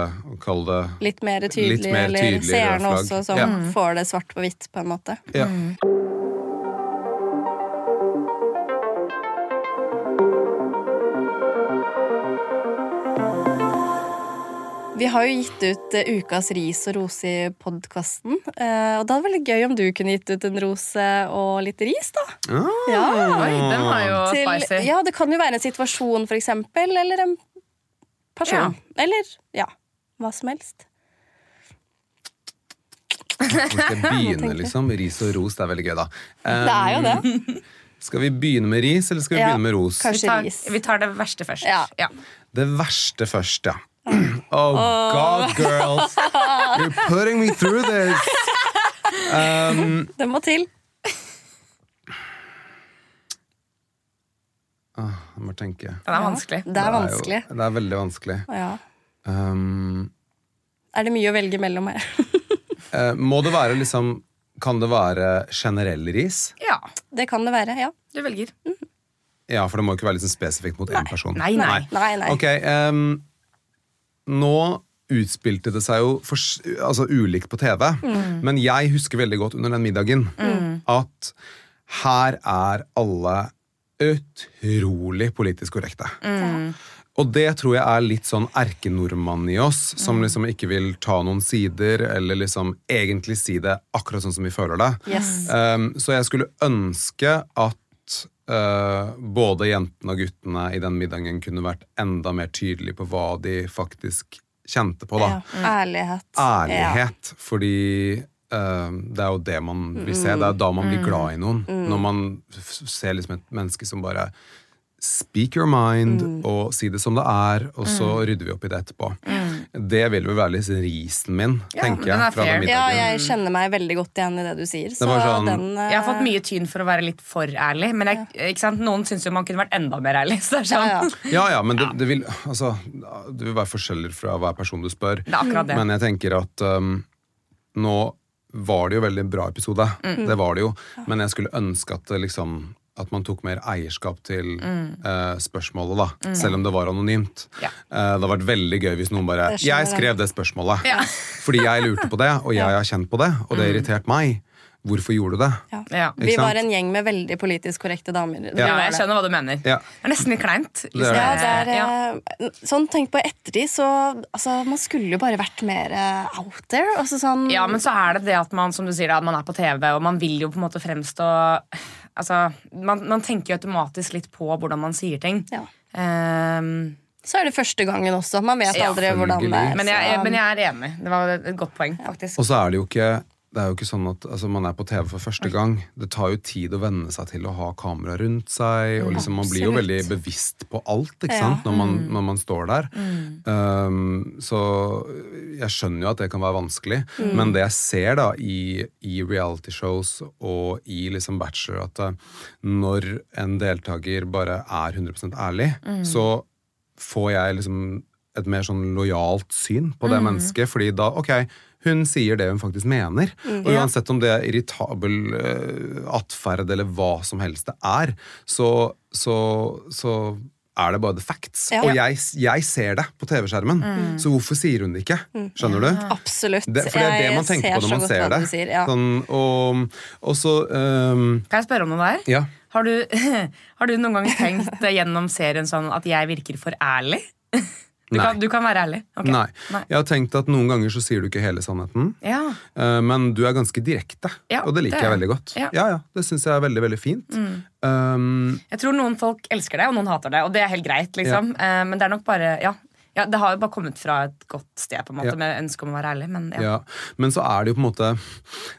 Kall det Litt mer tydelig, Litt mer eller seerne også, som Ja. får det svart på hvitt, på en måte. ja. Vi har jo gitt ut eh, ukas ris og rose i podkasten. og da er det veldig gøy om du kunne gitt ut en rose og litt ris, da. Ah, Ja. Oi, den var jo Til, spicy. ja, det kan jo være en situasjon, for eksempel, eller en person. Eller ja, hva som helst. Vi skal jeg begynne, liksom? Ris og ros, det er veldig gøy, da. Um, Det er jo det. Skal vi begynne med ris, eller skal vi Ja, begynne med ros? Vi tar, ris. vi tar det verste først. Ja. Ja. Det verste først, ja. Oh god, girls. You're putting me through this. Um, Det må til. ah, jeg må tenke. Den er vanskelig. Det er vanskelig. jo, det er veldig vanskelig. Ja. Um, Er det mye å velge mellom her? uh, må det være liksom Kan det være generell ris? Ja, Det kan det være, ja. du velger. Ja, for det må ikke være liksom spesifikt mot én person. Nei, nei. Nei, nei. Ok, ehm, nå utspilte det seg jo for, altså, ulikt på TV, Mm. men jeg husker veldig godt under den middagen at her er alle utrolig politisk korrekte. Mm. Og det tror jeg er litt sånn erkenordmann i oss, Mm. som liksom ikke vil ta noen sider, eller liksom egentlig si det akkurat sånn som vi føler det. Yes. Um, så jeg skulle ønske at uh, både jentene og guttene i den middagen kunne vært enda mer tydelige på hva de faktisk kjente på. da. Ja. Ærlighet. Ærlighet. Fordi uh, det er jo det man vil se. Det er da man blir glad i noen. Når man ser liksom et menneske som bare Speak your mind og si det som det er, og så rydder vi opp i det etterpå. Det vil vel være litt risen min, Ja, tenker er jeg. fra fair. den Ja, jeg kjenner meg veldig godt igjen i det du sier. Så var sånn- den uh... Jeg har fått mye tyn for å være litt for ærlig, men jeg, ikke sant? noen syns jo man kunne vært enda mer ærlig. Så det er ja, sånn. ja. Ja, ja, men det, det, vil, altså, det vil være forskjeller fra hver person du spør. Det er det. Men jeg tenker at um, nå var det jo veldig bra episode. Mm. Det var det jo. Men jeg skulle ønske at det liksom at man tok mer eierskap til eh, spørsmålet, da. Selv om det var anonymt. Mm. Ja. Uh, det hadde vært veldig gøy hvis noen bare Jeg skrev det spørsmålet Ja. fordi jeg lurte på det, og jeg har kjent på det, og det har irritert meg. Hvorfor gjorde du det? Ja. Ja. Vi var en gjeng med veldig politisk korrekte damer. Ja, jeg skjønner hva du mener. Ja. Det er nesten litt kleint. Liksom. er Ja, det. det er, Ja. eh, sånn tenkt på ettertid, så altså, Man skulle jo bare vært mer uh, out there. Altså, sånn, Ja, men så er det det at man som du sier, at man er på TV, og man vil jo på en måte fremstå Altså, man, man tenker jo automatisk litt på hvordan man sier ting. Ja. Um, Så er det første gangen også. Man vet Ja, aldri hvordan det er. men, jeg, jeg, men jeg er enig. Det var et godt poeng, faktisk. Og så er det jo ikke det er jo ikke sånn at altså, man er på TV for første gang. Det tar jo tid å venne seg til å ha kamera rundt seg. og liksom, Man blir jo veldig bevisst på alt ikke sant? Når, man, når man står der. Um, så jeg skjønner jo at det kan være vanskelig. Men det jeg ser da i, i reality-shows og i liksom Bachelor, at når en deltaker bare er 100% ærlig, så får jeg liksom et mer sånn lojalt syn på det mennesket. Fordi da, ok, hun sier det hun faktisk mener. Og uansett om det er irritabel uh, atferd eller hva som helst det er, så, så, så er det bare the facts. Ja. Og jeg, jeg ser det på TV-skjermen, så hvorfor sier hun det ikke? Skjønner du? Absolutt. Det, for det er det man tenker på når man ser det. Sier, ja. Sånn, og, og så um, Kan jeg spørre om noe der? Ja. Har du, har du noen gang tenkt eh, gjennom serien sånn at jeg virker for ærlig? Du, kan, du kan være ærlig. Okay. Nei. Nei. Jeg har tenkt at noen ganger så sier du ikke hele sannheten. Ja. Eh, Men du er ganske direkte, Ja, og det liker det jeg veldig godt. Ja. Ja, ja, Det syns jeg er veldig veldig fint. Um, Jeg tror noen folk elsker det, og noen hater det. Og det er helt greit, liksom. Eh, Men det er nok bare ja. Ja, Det har jo bare kommet fra et godt sted, på en måte, Ja. med ønske om å være ærlig. Men ja. ja. Men så er det jo på en måte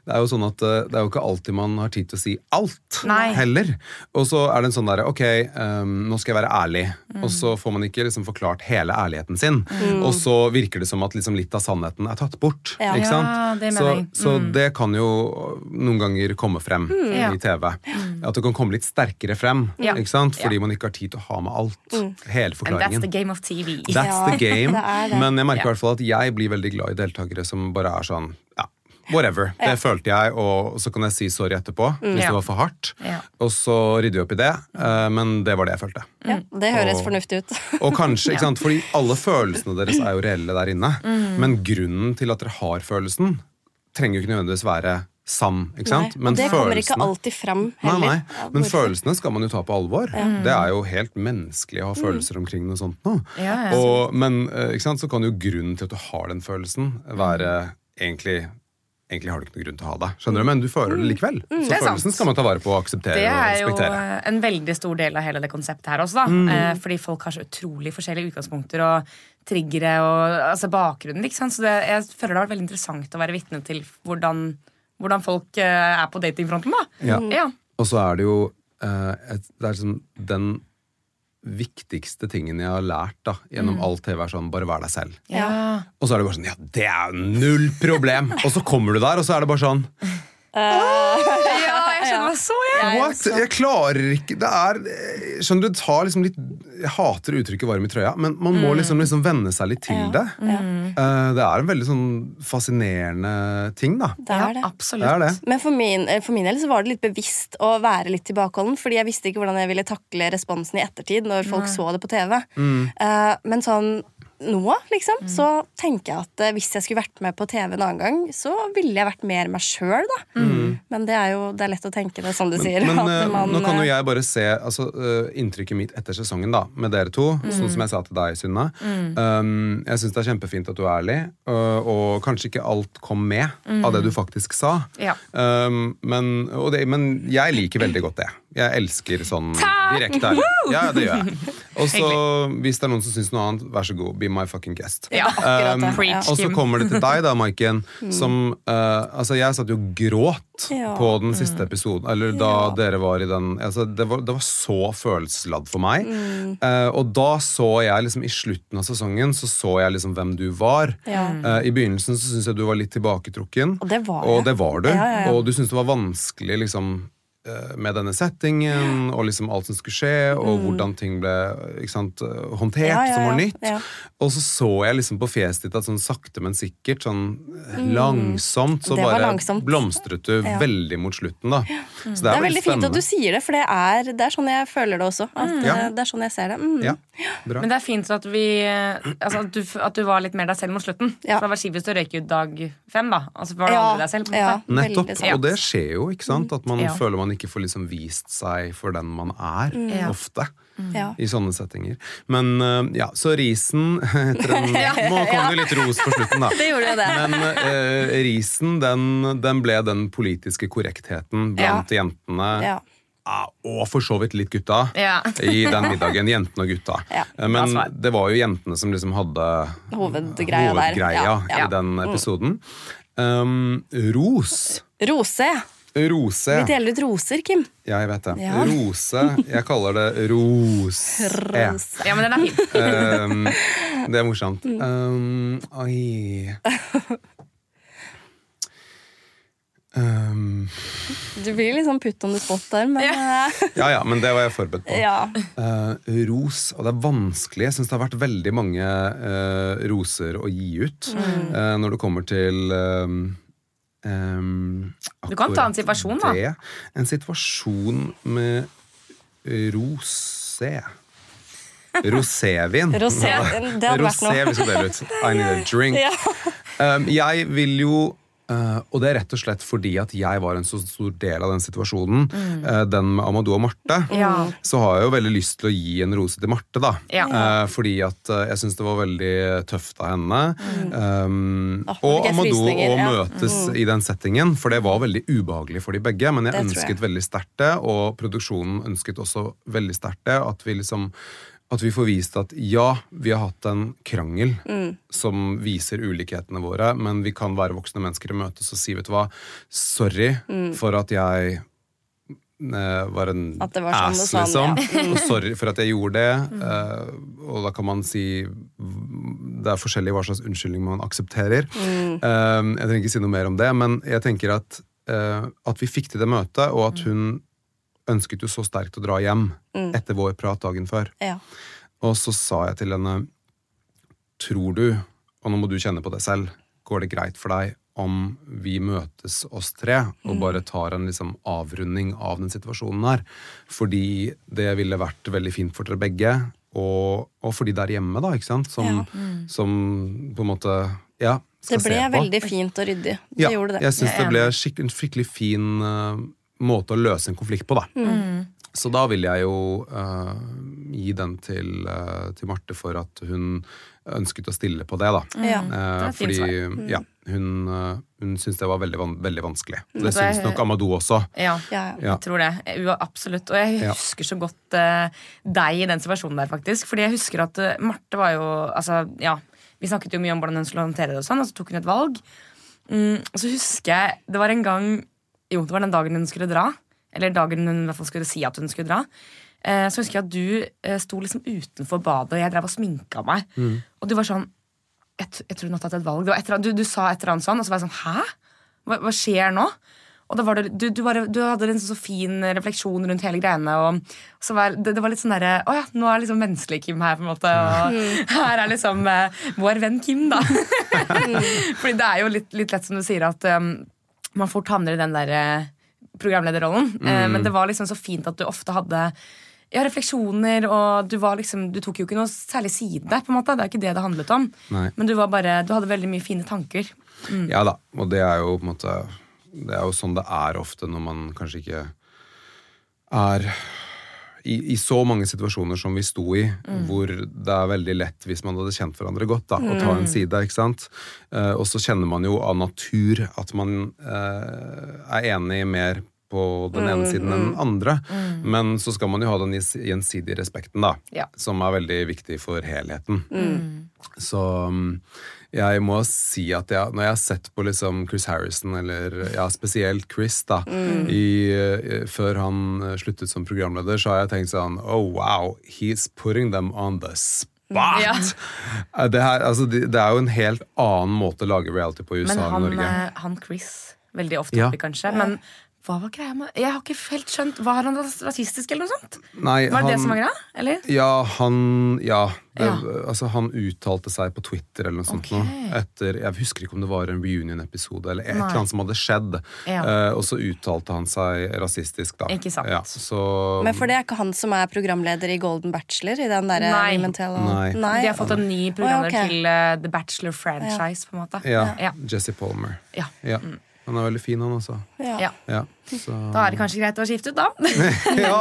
Det er jo sånn at eh, det er jo ikke alltid man har tid til å si alt Nei. heller. Og så er det en sånn derre Ok, um, nå skal jeg være ærlig. Mm. Og så får man ikke liksom forklart hele ærligheten sin. Og så virker det som at liksom litt av sannheten er tatt bort. Ja. Ikke sant? Ja, det så så det kan jo noen ganger komme frem Ja. i TV. At det kan komme litt sterkere frem. Ikke sant? Fordi man ikke har tid til å ha med alt. Hele forklaringen. And that's the game of TV. That's the game. det det. Men jeg merker i hvert fall at jeg blir veldig glad i deltakere som bare er sånn ja, whatever. Det følte jeg, og så kan jeg si sorry etterpå hvis Ja. det var for hardt. Ja. Og så rydder vi opp i det. eh, Men det var det jeg følte. Ja, det høres Og- fornuftig ut. Og kanskje, ikke sant, fordi alle følelsene deres er jo reelle der inne. Men grunnen til at dere har følelsen, trenger jo ikke nødvendigvis være sann. ikke sant? Nei, det kommer ikke alltid fram heller. nei. nei. Men hvorfor? følelsene skal man jo ta på alvor. Det er jo helt menneskelig å ha følelser omkring noe sånt nå. Ja, ja. Og, men eh, ikke sant, så kan jo grunnen til at du har den følelsen, være egentlig Egentlig har du ikke noen grunn til å ha det, skjønner du, men du føler det likevel. Så Det følelsen sant. skal man ta vare på og akseptere Det og er jo en veldig stor del av hele det konseptet her også, da. Eh, fordi folk har så utrolig forskjellige utgangspunkter og triggere og altså bakgrunnen. ikke sant? Så det, jeg føler det har vært veldig interessant å være vitne til hvordan, hvordan folk eh, er på datingfronten, da. Ja. Ja. Og så er det jo eh, et, det er liksom den viktigste tingen jeg har lært da, gjennom all TV, er sånn bare vær deg selv. Ja. Og så er det bare sånn ja, det er null problem! og så kommer du der, og så er det bare sånn ja, jeg så, jeg. What? Jeg klarer ikke Det er Skjønner du, det tar liksom litt Jeg hater uttrykket 'varm i trøya', men man må liksom, liksom venne seg litt til det. Eh, det er en veldig sånn fascinerende ting, da. Det er det. Ja, absolutt. Det er det. Men for min, eh, for min del så var det litt bevisst å være litt tilbakeholden, fordi jeg visste ikke hvordan jeg ville takle responsen i ettertid når folk så det på TV. Eh, men sånn nå, liksom, så tenker jeg at eh, hvis jeg skulle vært med på TV en annen gang, så ville jeg vært mer meg sjøl, da. Men det er jo det er lett å tenke det, som du sier. Men at eh, man, nå kan jo eh, jeg bare se altså, inntrykket mitt etter sesongen da, med dere to. Sånn som jeg sa til deg, Synne. Um, jeg syns det er kjempefint at du er ærlig, og, og kanskje ikke alt kom med av det du faktisk sa. Ja. Um, men, og det, men jeg liker veldig godt det. Jeg elsker sånn direkte. Ja, det gjør jeg. Og så, hvis det er noen som syns noe annet, vær så god, be my fucking guest. Ja. Um, og så kommer det til deg, da, Maiken. Som uh, Altså, jeg satt jo og gråt Ja. på den siste episoden. Eller da Ja. dere var i den altså, det, var, det var så følelsesladd for meg. Mm. Uh, og da så jeg liksom i slutten av sesongen Så så jeg liksom hvem du var. Eh, I begynnelsen så syns jeg du var litt tilbaketrukken. Og det var Og det var du. Og du syntes det var vanskelig liksom med denne settingen og liksom alt som skulle skje, og hvordan ting ble ikke sant, eh, håndtert ja, Ja, ja, som var nytt. Ja. Og så så jeg liksom på fjeset ditt at sånn sakte, men sikkert, sånn mm. langsomt, så Mm. Det bare langsomt. blomstret du Ja. veldig mot slutten, da. Så Det er veldig fint at du sier det, for det er, det er sånn jeg føler det også. At, Ja. eh, Det er sånn jeg ser det. Mm. Ja, bra. Men det er fint at, vi, altså at, du, at du var litt mer deg selv mot slutten. Ja. For det var kjipt hvis du røyk ut dag fem. da Altså var du Ja, aldri deg selv. på en ja. Nettopp. Og det skjer jo, ikke sant? At man Ja. føler man ikke får liksom vist seg for den man er, mm. ofte. Mm. I sånne settinger. Men eh, ja, så risen etter en, Må komme det litt ros på slutten, da. Det gjorde jo det. Men eh, risen, den, den ble den politiske korrektheten blant jentene. Ja. Ah, og for så vidt litt gutta Ja. i den middagen. Jentene og gutta. Ja, Eh, Men det var jo jentene som liksom hadde Hovedgreia der. hovedgreia Ja, ja. i den episoden. Um, ros. Rose. Rose. Vi deler ut roser, Kim. Ja, jeg vet det. Ja. Rose. Jeg kaller det rose. Rose. Ja, men den er fin. Um, det er morsomt. Um, oi um, Du blir litt sånn putt on the spot der, men eh, Ja ja, men det var jeg forberedt på. ja. Uh, ros, og det er vanskelig. Jeg syns det har vært veldig mange uh, roser å gi ut eh, når det kommer til um, Du kan ta en situasjon, da. Det. En situasjon med rosé. Rosévin. Rosé, det hadde vært Rosé noe. vi skal dele ut. I need a drink. Ja. Um, jeg vil jo uh, og det er rett og slett fordi at jeg var en så stor del av den situasjonen, uh, den med Amadou og Marte, Mm. Ja. så har jeg jo veldig lyst til å gi en rose til Marte. da Ja. Uh, Fordi at jeg syns det var veldig tøft av henne. Um, oh, og Amadou å å ja. møtes i den settingen, for det var veldig ubehagelig for de begge. Men jeg Det ønsket jeg. veldig sterkt det, og produksjonen ønsket også veldig sterkt det. At vi liksom at vi får vist at ja, vi har hatt en krangel Mm. som viser ulikhetene våre, men vi kan være voksne mennesker og møtes og si, vet du hva, sorry Mm. for at jeg eh, var en var sånn ass, sånn, liksom. Og sorry for at jeg gjorde det. eh, og da kan man si Det er forskjellig hva slags unnskyldning man aksepterer. Mm. Eh, jeg trenger ikke si noe mer om det, men jeg tenker at, uh, at vi fikk til det møtet, og at hun ønsket jo så sterkt å dra hjem Mm. etter vår prat dagen før. Ja. Og så sa jeg til henne Tror du, og nå må du kjenne på det selv, går det greit for deg om vi møtes oss tre og bare tar en liksom avrunding av den situasjonen her? Fordi det ville vært veldig fint for dere begge, og, og for de der hjemme, da, ikke sant? Som, Ja. som på en måte Ja, Det ble veldig fint og ryddig. Det Ja, gjorde det. jeg syns det ble en skikkelig fin eh, måte å løse en konflikt på, da. Mm. Så da vil jeg jo uh, gi den til, uh, til Marte for at hun ønsket å stille på det, da. Ja. Mm. Eh, er et fint fordi ja, hun, uh, hun syntes det var veldig, veldig vanskelig. Det Så jeg- syns nok Amadou også. Ja. Ja, ja. Ja. Jeg tror det. Absolutt. Og jeg Ja. husker så godt deg i den situasjonen der, faktisk. Fordi jeg husker at Marte var jo Altså, ja. Vi snakket jo mye om hvordan hun skulle håndtere det, og sånn, og så tok hun et valg. Mm, og så husker jeg Det var en gang Jo, det var den dagen hun skulle dra. Eller dagen hun i hvert fall skulle si at hun skulle dra. Eh, så husker jeg at du eh, sto liksom utenfor badet, og jeg drev og sminka meg. Og du var sånn jeg, jeg tror hun har tatt et valg. Det var et, du, du sa et eller annet sånn, og så var jeg sånn Hæ? Hva, hva skjer nå? Og da var det, du, du, bare, du hadde en så fin refleksjon rundt hele greiene. Og så var, det, det var litt sånn derre Å ja, nå er liksom menneskelig Kim her, på en måte. Og her er liksom eh, vår venn Kim, da. Fordi det er jo litt, litt lett som du sier, at um, man fort havner i den der eh, programlederrollen. Eh, men det var liksom så fint at du ofte hadde ja, refleksjoner, og du, var liksom, du tok jo ikke noe særlig side. på en måte, Det er ikke det det handlet om. Nei. Men du, var bare, du hadde veldig mye fine tanker. Ja da, og det er jo på en måte Det er jo sånn det er ofte når man kanskje ikke er i, i så mange situasjoner som vi sto i, hvor det er veldig lett, hvis man hadde kjent hverandre godt, da, å ta en side. ikke sant? Eh, og så kjenner man jo av natur at man eh, er enig mer på den ene siden enn den andre. Men så skal man jo ha den gjensidige respekten, da. Ja. Som er veldig viktig for helheten. Så um, jeg må si at jeg, når jeg har sett på liksom Chris Harrison, eller ja, spesielt Chris, da, i, eh, før han eh, sluttet som programleder, så har jeg tenkt sånn Oh wow, he's putting them on the spot! Ja. Eh, Det, her, altså, det, det er jo en helt annen måte å lage reality på i USA Men enn Norge. Men han Chris, veldig ofte Ja. kanskje. Men hva var greia med Jeg har ikke helt skjønt Var han rasistisk eller noe sånt? Nei, Var det det som var greia? Eller? Ja, han Ja. Det, Ja. Altså, han uttalte seg på Twitter eller noe sånt okay. noe, etter Jeg husker ikke om det var en reunion-episode eller et Nei. eller annet som hadde skjedd. Ja. Uh, og så uttalte han seg rasistisk, da. Ikke sant. Ja, så Men for det er ikke han som er programleder i Golden Bachelor? I den der Nei. Limentel Nei. De har fått en ny programleder oh, okay. til uh, The Bachelor franchise, på en måte. Ja, Ja. Jesse Palmer. Ja. Ja. Han er veldig fin, han også. Ja. Ja. Ja. Da er det kanskje greit å skifte ut, da. ja,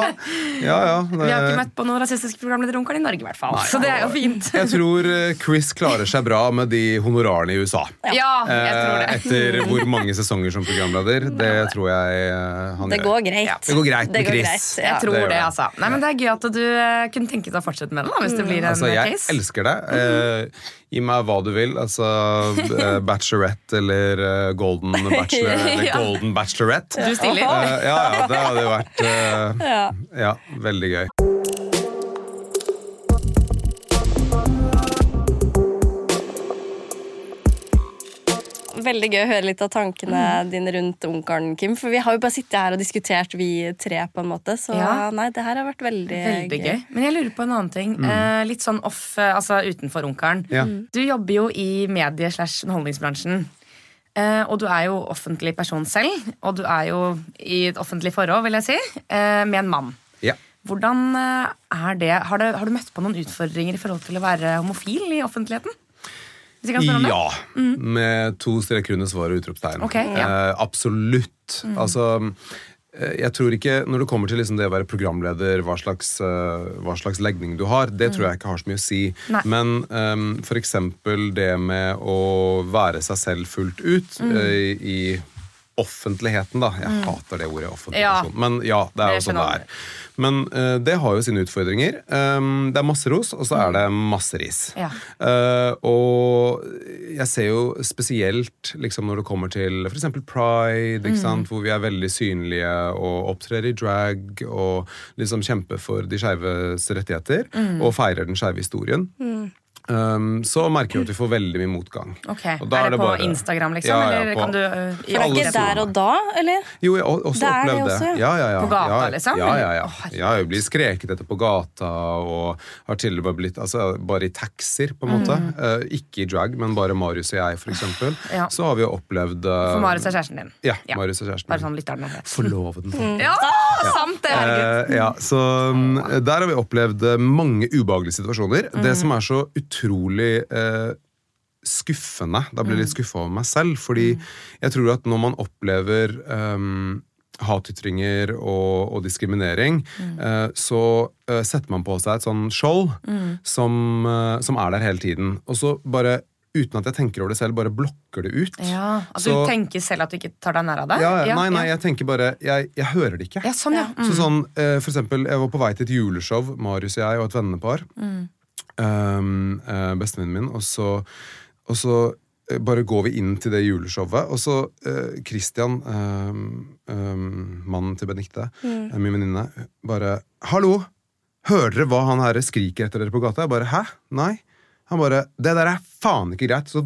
ja, ja. Vi har ikke møtt på noen rasistiske programlederonkeren i Norge, i hvert fall. Så det er jo fint. Jeg tror eh, Chris klarer seg bra med de honorarene i USA. Ja, jeg tror Eh, det. Etter hvor mange sesonger som programleder. Det tror jeg eh, han Det gjør. går greit. Ja. Det går greit Det med Chris. greit, ja. Jeg tror det det, altså. Nei, men Det er gøy at du eh, kunne tenke deg å fortsette med det, da, hvis det blir en Altså, jeg case. elsker det. Gi meg hva du vil. Altså eh, Bachelorette eller eh, Golden Bachelor eller Golden Bachelorette. Du stiller. Eh, ja, ja, det hadde vært Ja. ja, veldig gøy. Veldig gøy å høre litt av tankene dine rundt onkelen, Kim. For vi har jo bare sittet her og diskutert, vi tre, på en måte. Så Ja. nei, det her har vært veldig, Veldig gøy. Men jeg lurer på en annen ting. Eh, litt sånn off, eh, altså utenfor onkelen. Ja. Du jobber jo i medie- slash underholdningsbransjen. Eh, og du er jo offentlig person selv, og du er jo i et offentlig forhold, vil jeg si, eh, med en mann. Ja. Hvordan eh, er det? Har, det? har du møtt på noen utfordringer i forhold til å være homofil i offentligheten? Hvis jeg kan spørre om det? Ja. Med to streker under svaret og utropstegn. Okay, ja. eh, absolutt. Altså eh, jeg tror ikke, Når det kommer til liksom det å være programleder, hva slags, eh, hva slags legning du har, det tror jeg ikke har så mye å si. Nei. Men um, f.eks. det med å være seg selv fullt ut eh, i offentligheten, da. Jeg hater det ordet offentlig Ja. Men ja, det er jo sånn det er. Men uh, det har jo sine utfordringer. Um, det er masse ros, og så er det masse ris. Ja. Uh, og jeg ser jo spesielt liksom, når det kommer til f.eks. pride, ikke sant? hvor vi er veldig synlige og opptrer i drag og liksom kjemper for de skeives rettigheter og feirer den skeive historien. Um, så merker vi at vi får veldig mye motgang. Ok, Og da Er det på bare- Instagram, liksom? Ja, ja, eller på- kan du uh, For det er ikke der og da, eller? Jo, jeg har også Det er opplevd det. også, ja. Ja, ja, ja. På gata, ja, liksom? Ja, ja, ja. Å, herregud. ja jeg blir skreket etter på gata, og har til og med blitt altså, Bare i taxier, på en måte. Eh, ikke i drag, men bare Marius og jeg, for eksempel. Mm. Ja. Så har vi jo opplevd uh... For Marius er kjæresten din. Ja, Marius er kjæresten. Bare sånn lytterne vet. Forloveden. Mm. Ja, sant det! Herregud. Eh, ja, så um, Der har vi opplevd eh, mange ubehagelige situasjoner. Mm. Det som er så utrolig eh, skuffende Da blir jeg Mm. litt skuffa over meg selv. Fordi jeg tror at når man opplever um, hatytringer og, og diskriminering, Mm. eh, så eh, setter man på seg et sånn skjold Mm. som, eh, som er der hele tiden. Og så bare, uten at jeg tenker over det selv, bare blokker det ut. Ja, At du tenker selv at du ikke tar deg nær av det? Ja, ja, nei, nei, jeg tenker bare Jeg, jeg hører det ikke. Ja, sånn, ja. Så sånn, for eksempel, jeg var på vei til et juleshow, Marius og jeg og et vennepar. Um, uh, Bestevennen min. Og så, og så eh, bare går vi inn til det juleshowet, og så uh, Christian, um, um, mannen til Benikte, mm. min venninne, bare 'Hallo! Hører dere hva han her skriker etter dere på gata?' Jeg bare 'Hæ? Nei?' Han bare 'Det der er faen ikke greit'. Så,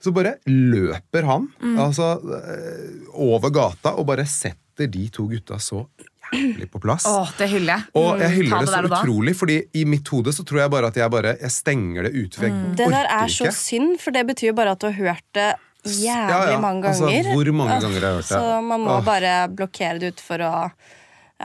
så bare løper han altså, eh, over gata og bare setter de to gutta så jævlig på plass. Åh, det hyller jeg. Og jeg Mm, hyller mm, det så der da. utrolig, fordi i mitt hode så tror jeg bare at jeg bare Jeg stenger det ute. Mm. Det der er så ikke. synd, for det betyr jo bare at du har hørt det jævlig Ja, ja. mange Altså, ganger. hvor mange ganger jeg har jeg hørt det? Så man må Åh. bare blokkere det ut for å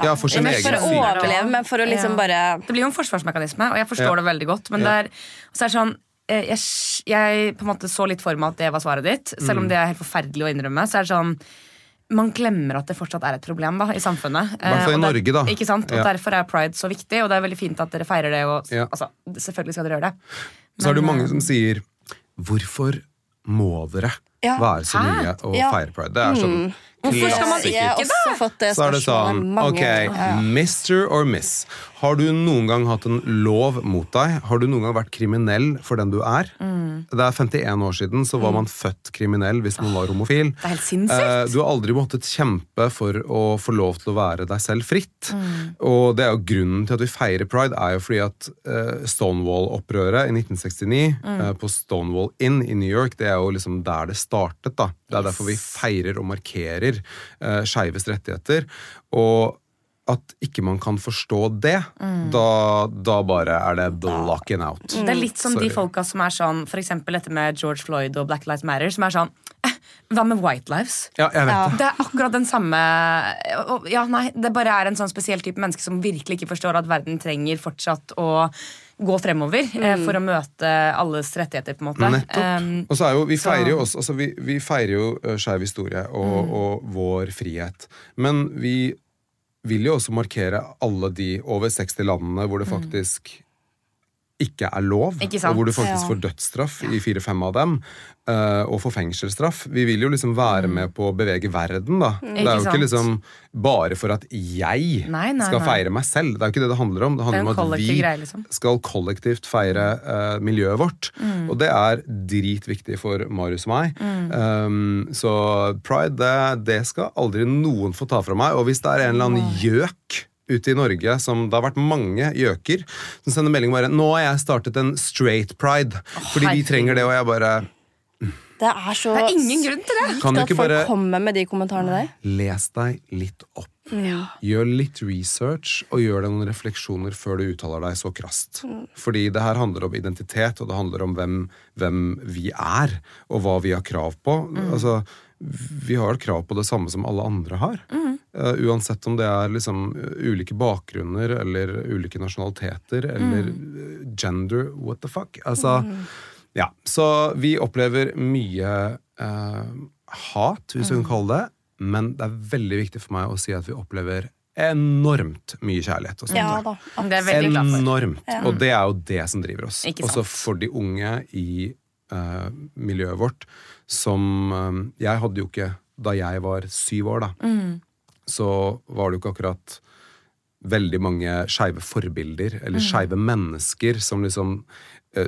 Ja, for sin egen for å overleve, men for å liksom Ja. bare Det blir jo en forsvarsmekanisme, og jeg forstår Ja. det veldig godt. Men Ja. det er, så er det sånn eh, jeg, jeg på en måte så litt for meg at det var svaret ditt, selv Mm. om det er helt forferdelig å innrømme. Så er det sånn man glemmer at det fortsatt er et problem da, i samfunnet. I hvert fall i Eh, Norge, da. Ikke sant? Og Ja. Derfor er pride så viktig, og det er veldig fint at dere feirer det. Og, Ja. altså, selvfølgelig skal dere gjøre det. Så er det jo mange eh, som sier Hvorfor må dere Ja. være så mye og feire pride? Det er sånn Hvorfor skal man ikke det? også fått det Så er det sånn Ok. Mr. or Miss. Har du noen gang hatt en lov mot deg? Har du noen gang vært kriminell for den du er? Mm. Det er 51 år siden så var man født kriminell hvis man var homofil. Det er helt sinnssykt. Eh, Du har aldri måttet kjempe for å få lov til å være deg selv fritt. Mm. Og det er jo grunnen til at vi feirer pride, er jo fordi at eh, Stonewall-opprøret i 1969 Mm. eh, på Stonewall Inn i New York, det er jo liksom der det startet. da. Det er derfor vi feirer og markerer uh, skeives rettigheter. Og at ikke man kan forstå det, Mm. da, da bare er det blocking out. Det er litt som de folka som er sånn eksempel dette med George Floyd og Black Lives Matter, som er sånn eh, Hva med White Lives? Ja, jeg vet det. Det er akkurat den samme Ja, nei, Det bare er en sånn spesiell type menneske som virkelig ikke forstår at verden trenger fortsatt å gå fremover eh, Mm. for å møte alles rettigheter, på en måte. Nettopp. Og så er jo, vi feirer jo også altså vi, vi feirer jo uh, skeiv historie og, Mm. og vår frihet. Men vi vil jo også markere alle de over 60 landene hvor det faktisk ikke er lov, Mm. Ikke og hvor du faktisk Ja. får dødsstraff i fire-fem av dem, uh, og får fengselsstraff. Vi vil jo liksom være med på å bevege verden, da. Det er jo sant? Ikke ikke liksom bare for at jeg Nei, nei, skal nei. feire meg selv. Det er jo ikke det det handler om. Det er handler det om at vi greie, liksom. skal kollektivt feire uh, miljøet vårt. Mm. Og det er dritviktig for Marius og meg. Mm. Um, så pride, det, det skal aldri noen få ta fra meg. Og hvis det er en eller annen gjøk ute i Norge som Det har vært mange gjøker som sender melding bare 'Nå har jeg startet en straight pride, fordi vi trenger det', og jeg bare Det er så Det er ingen grunn til det! Kan du ikke bare med de kommentarene der. Les deg litt opp. Gjør litt research, og gjør deg noen refleksjoner før du uttaler deg så krast. Fordi det her handler om identitet, og det handler om hvem, hvem vi er, og hva vi har krav på. Altså, vi har krav på det samme som alle andre har. Eh, uansett om det er liksom eh, ulike bakgrunner, eller ulike nasjonaliteter, eller mm. gender, what the fuck. Altså, ja, Så vi opplever mye uh, hat, hvis vi kan kalle det. Men det er veldig viktig for meg å si at vi opplever enormt mye kjærlighet. Og Ja da. Det er enormt. Ja. enormt. Og det er jo det som driver oss. Ikke Også for de unge i eh, miljøet vårt som eh, Jeg hadde jo ikke Da jeg var syv år, da, Mm. så var det jo ikke akkurat veldig mange skeive forbilder, eller skeive mennesker, som liksom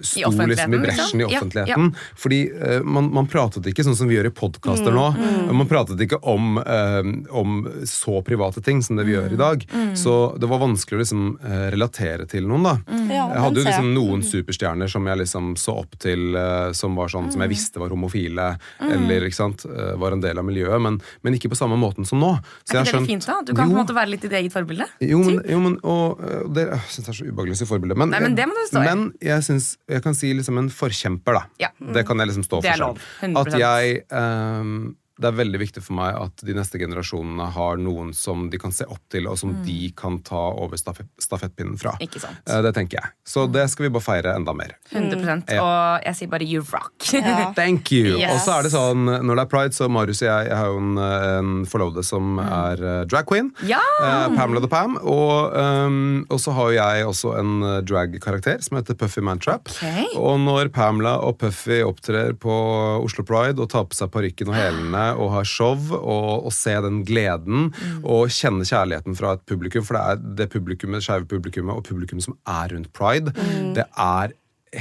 sto liksom i bresjen i offentligheten. Ja, offentligheten. Fordi uh, man, man pratet ikke sånn som vi gjør i podkaster nå. Man pratet ikke om, uh, om så private ting som det vi gjør i dag. Så det var vanskelig å liksom uh, relatere til noen, da. Ja, Jeg hadde jo liksom noen superstjerner som jeg liksom så opp til, eh, som var sånn som jeg visste var homofile, eller ikke sant, eh, var en del av miljøet, men, men ikke på samme måten som nå. Så Er ikke det litt fint, da? Du kan på en måte være litt ditt eget forbilde. jo, men, jo, men og, det, jeg synes det er så ubehagelig å si forbilde. Men, Nei, men det må du stå i. men jeg, synes, jeg kan si liksom en forkjemper, da. Ja. Det kan jeg liksom stå for selv. 100%. At jeg ehm, Det er veldig viktig for meg at de neste generasjonene har noen som de kan se opp til, og som de kan ta over stafettpinnen fra. Mm. Ikke sant. Eh, det tenker jeg. Så det skal vi bare feire enda mer. 100 Ja. Og jeg sier bare you rock. Ja. Thank you! Yes. Og så er det sånn, når det er pride, så Marius og jeg, jeg har jo en, en forlovede som er eh, drag queen. Ja! Eh, Pamela the Pam. Og, um, og så har jo jeg også en eh, drag-karakter som heter Puffy Mantrap. Ok. Og når Pamela og Puffy opptrer på Oslo Pride og tar på seg parykken og hælene og har show, og, og se den gleden og kjenne kjærligheten fra et publikum, for det er det publikummet, skeive publikummet og publikum som er rundt pride, det er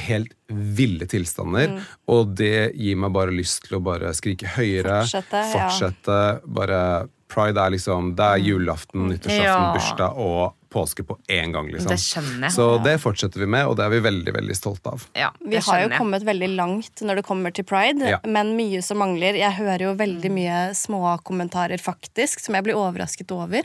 helt ville tilstander, og det gir meg bare lyst til å bare skrike høyere, Fortsette, ja. bare Pride er liksom, det er julaften, nyttårsaften, Ja. bursdag og påske på én gang, liksom. Det skjønner jeg. Så det fortsetter vi med, og det er vi veldig, veldig stolte av. Ja, Vi har jo kommet veldig langt når det kommer til pride, Ja. men mye som mangler. Jeg hører jo veldig mye små kommentarer, faktisk, som jeg blir overrasket over.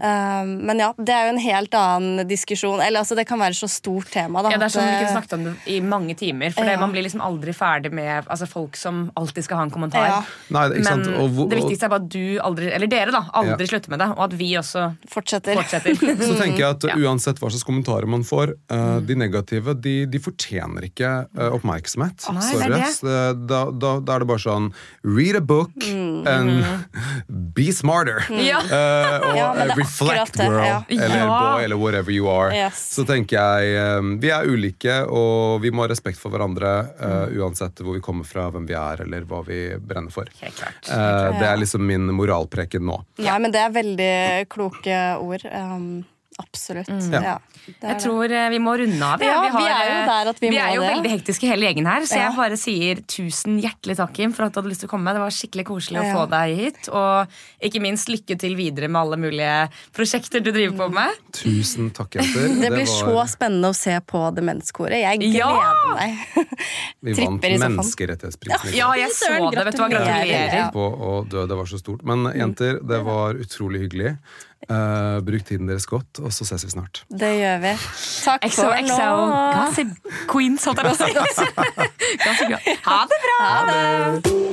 Um, men ja, det er jo en helt annen diskusjon. Eller altså, det kan være så stort tema, da. Ja, det er sånn Vi at, kunne snakket om det i mange timer. For det, Ja. man blir liksom aldri ferdig med altså, folk som alltid skal ha en kommentar. Ja. Nei, det- ikke Men sant? Og hvor- det viktigste er bare at du aldri, eller dere da, aldri Ja. slutter med det. Og at vi også fortsetter. fortsetter. Så tenker jeg at Ja. uansett hva slags kommentarer man får, uh, Mm. de negative de, de fortjener ikke uh, oppmerksomhet. Nei, Sorry. er. Eh, Da, da, da er det bare sånn Read a book and be smarter. Ja. Uh, og Mm. Ja, reflect, girl. ja. Eller Ja. boy, eller whatever you are. Yes. Så tenker jeg eh, Vi er ulike, og vi må ha respekt for hverandre Mm. uansett hvor vi kommer fra, hvem vi er, eller hva vi brenner for. Det er liksom min moralpreken nå. Nei, men det er veldig kloke ord. Um, absolutt. Mm. Ja. Jeg tror eh, vi må runde av. Ja, har, vi er jo der at vi må er jo det. veldig hektiske hele gjengen her, så Ja. jeg bare sier tusen hjertelig takk, Kim, for at du hadde lyst til å komme. Det var skikkelig koselig å få deg hit. Og ikke minst lykke til videre med alle mulige prosjekter du driver på med. Tusen takk, jenter. Det blir så var- spennende å se på Demenskoret. Jeg gleder Ja! meg. Vi vant menneskerettighetsprisen. Ja, jeg så det. Vet du hva, gratulerer. gratulerer. Ja. på å dø. Det var så stort. Men jenter, det var utrolig hyggelig. Eh, bruk tiden deres godt, og så ses vi snart. Det gjør vi. Takk XO, for XO, nå. Gossip Queens, holdt jeg på å si. Ha det bra! Ha det.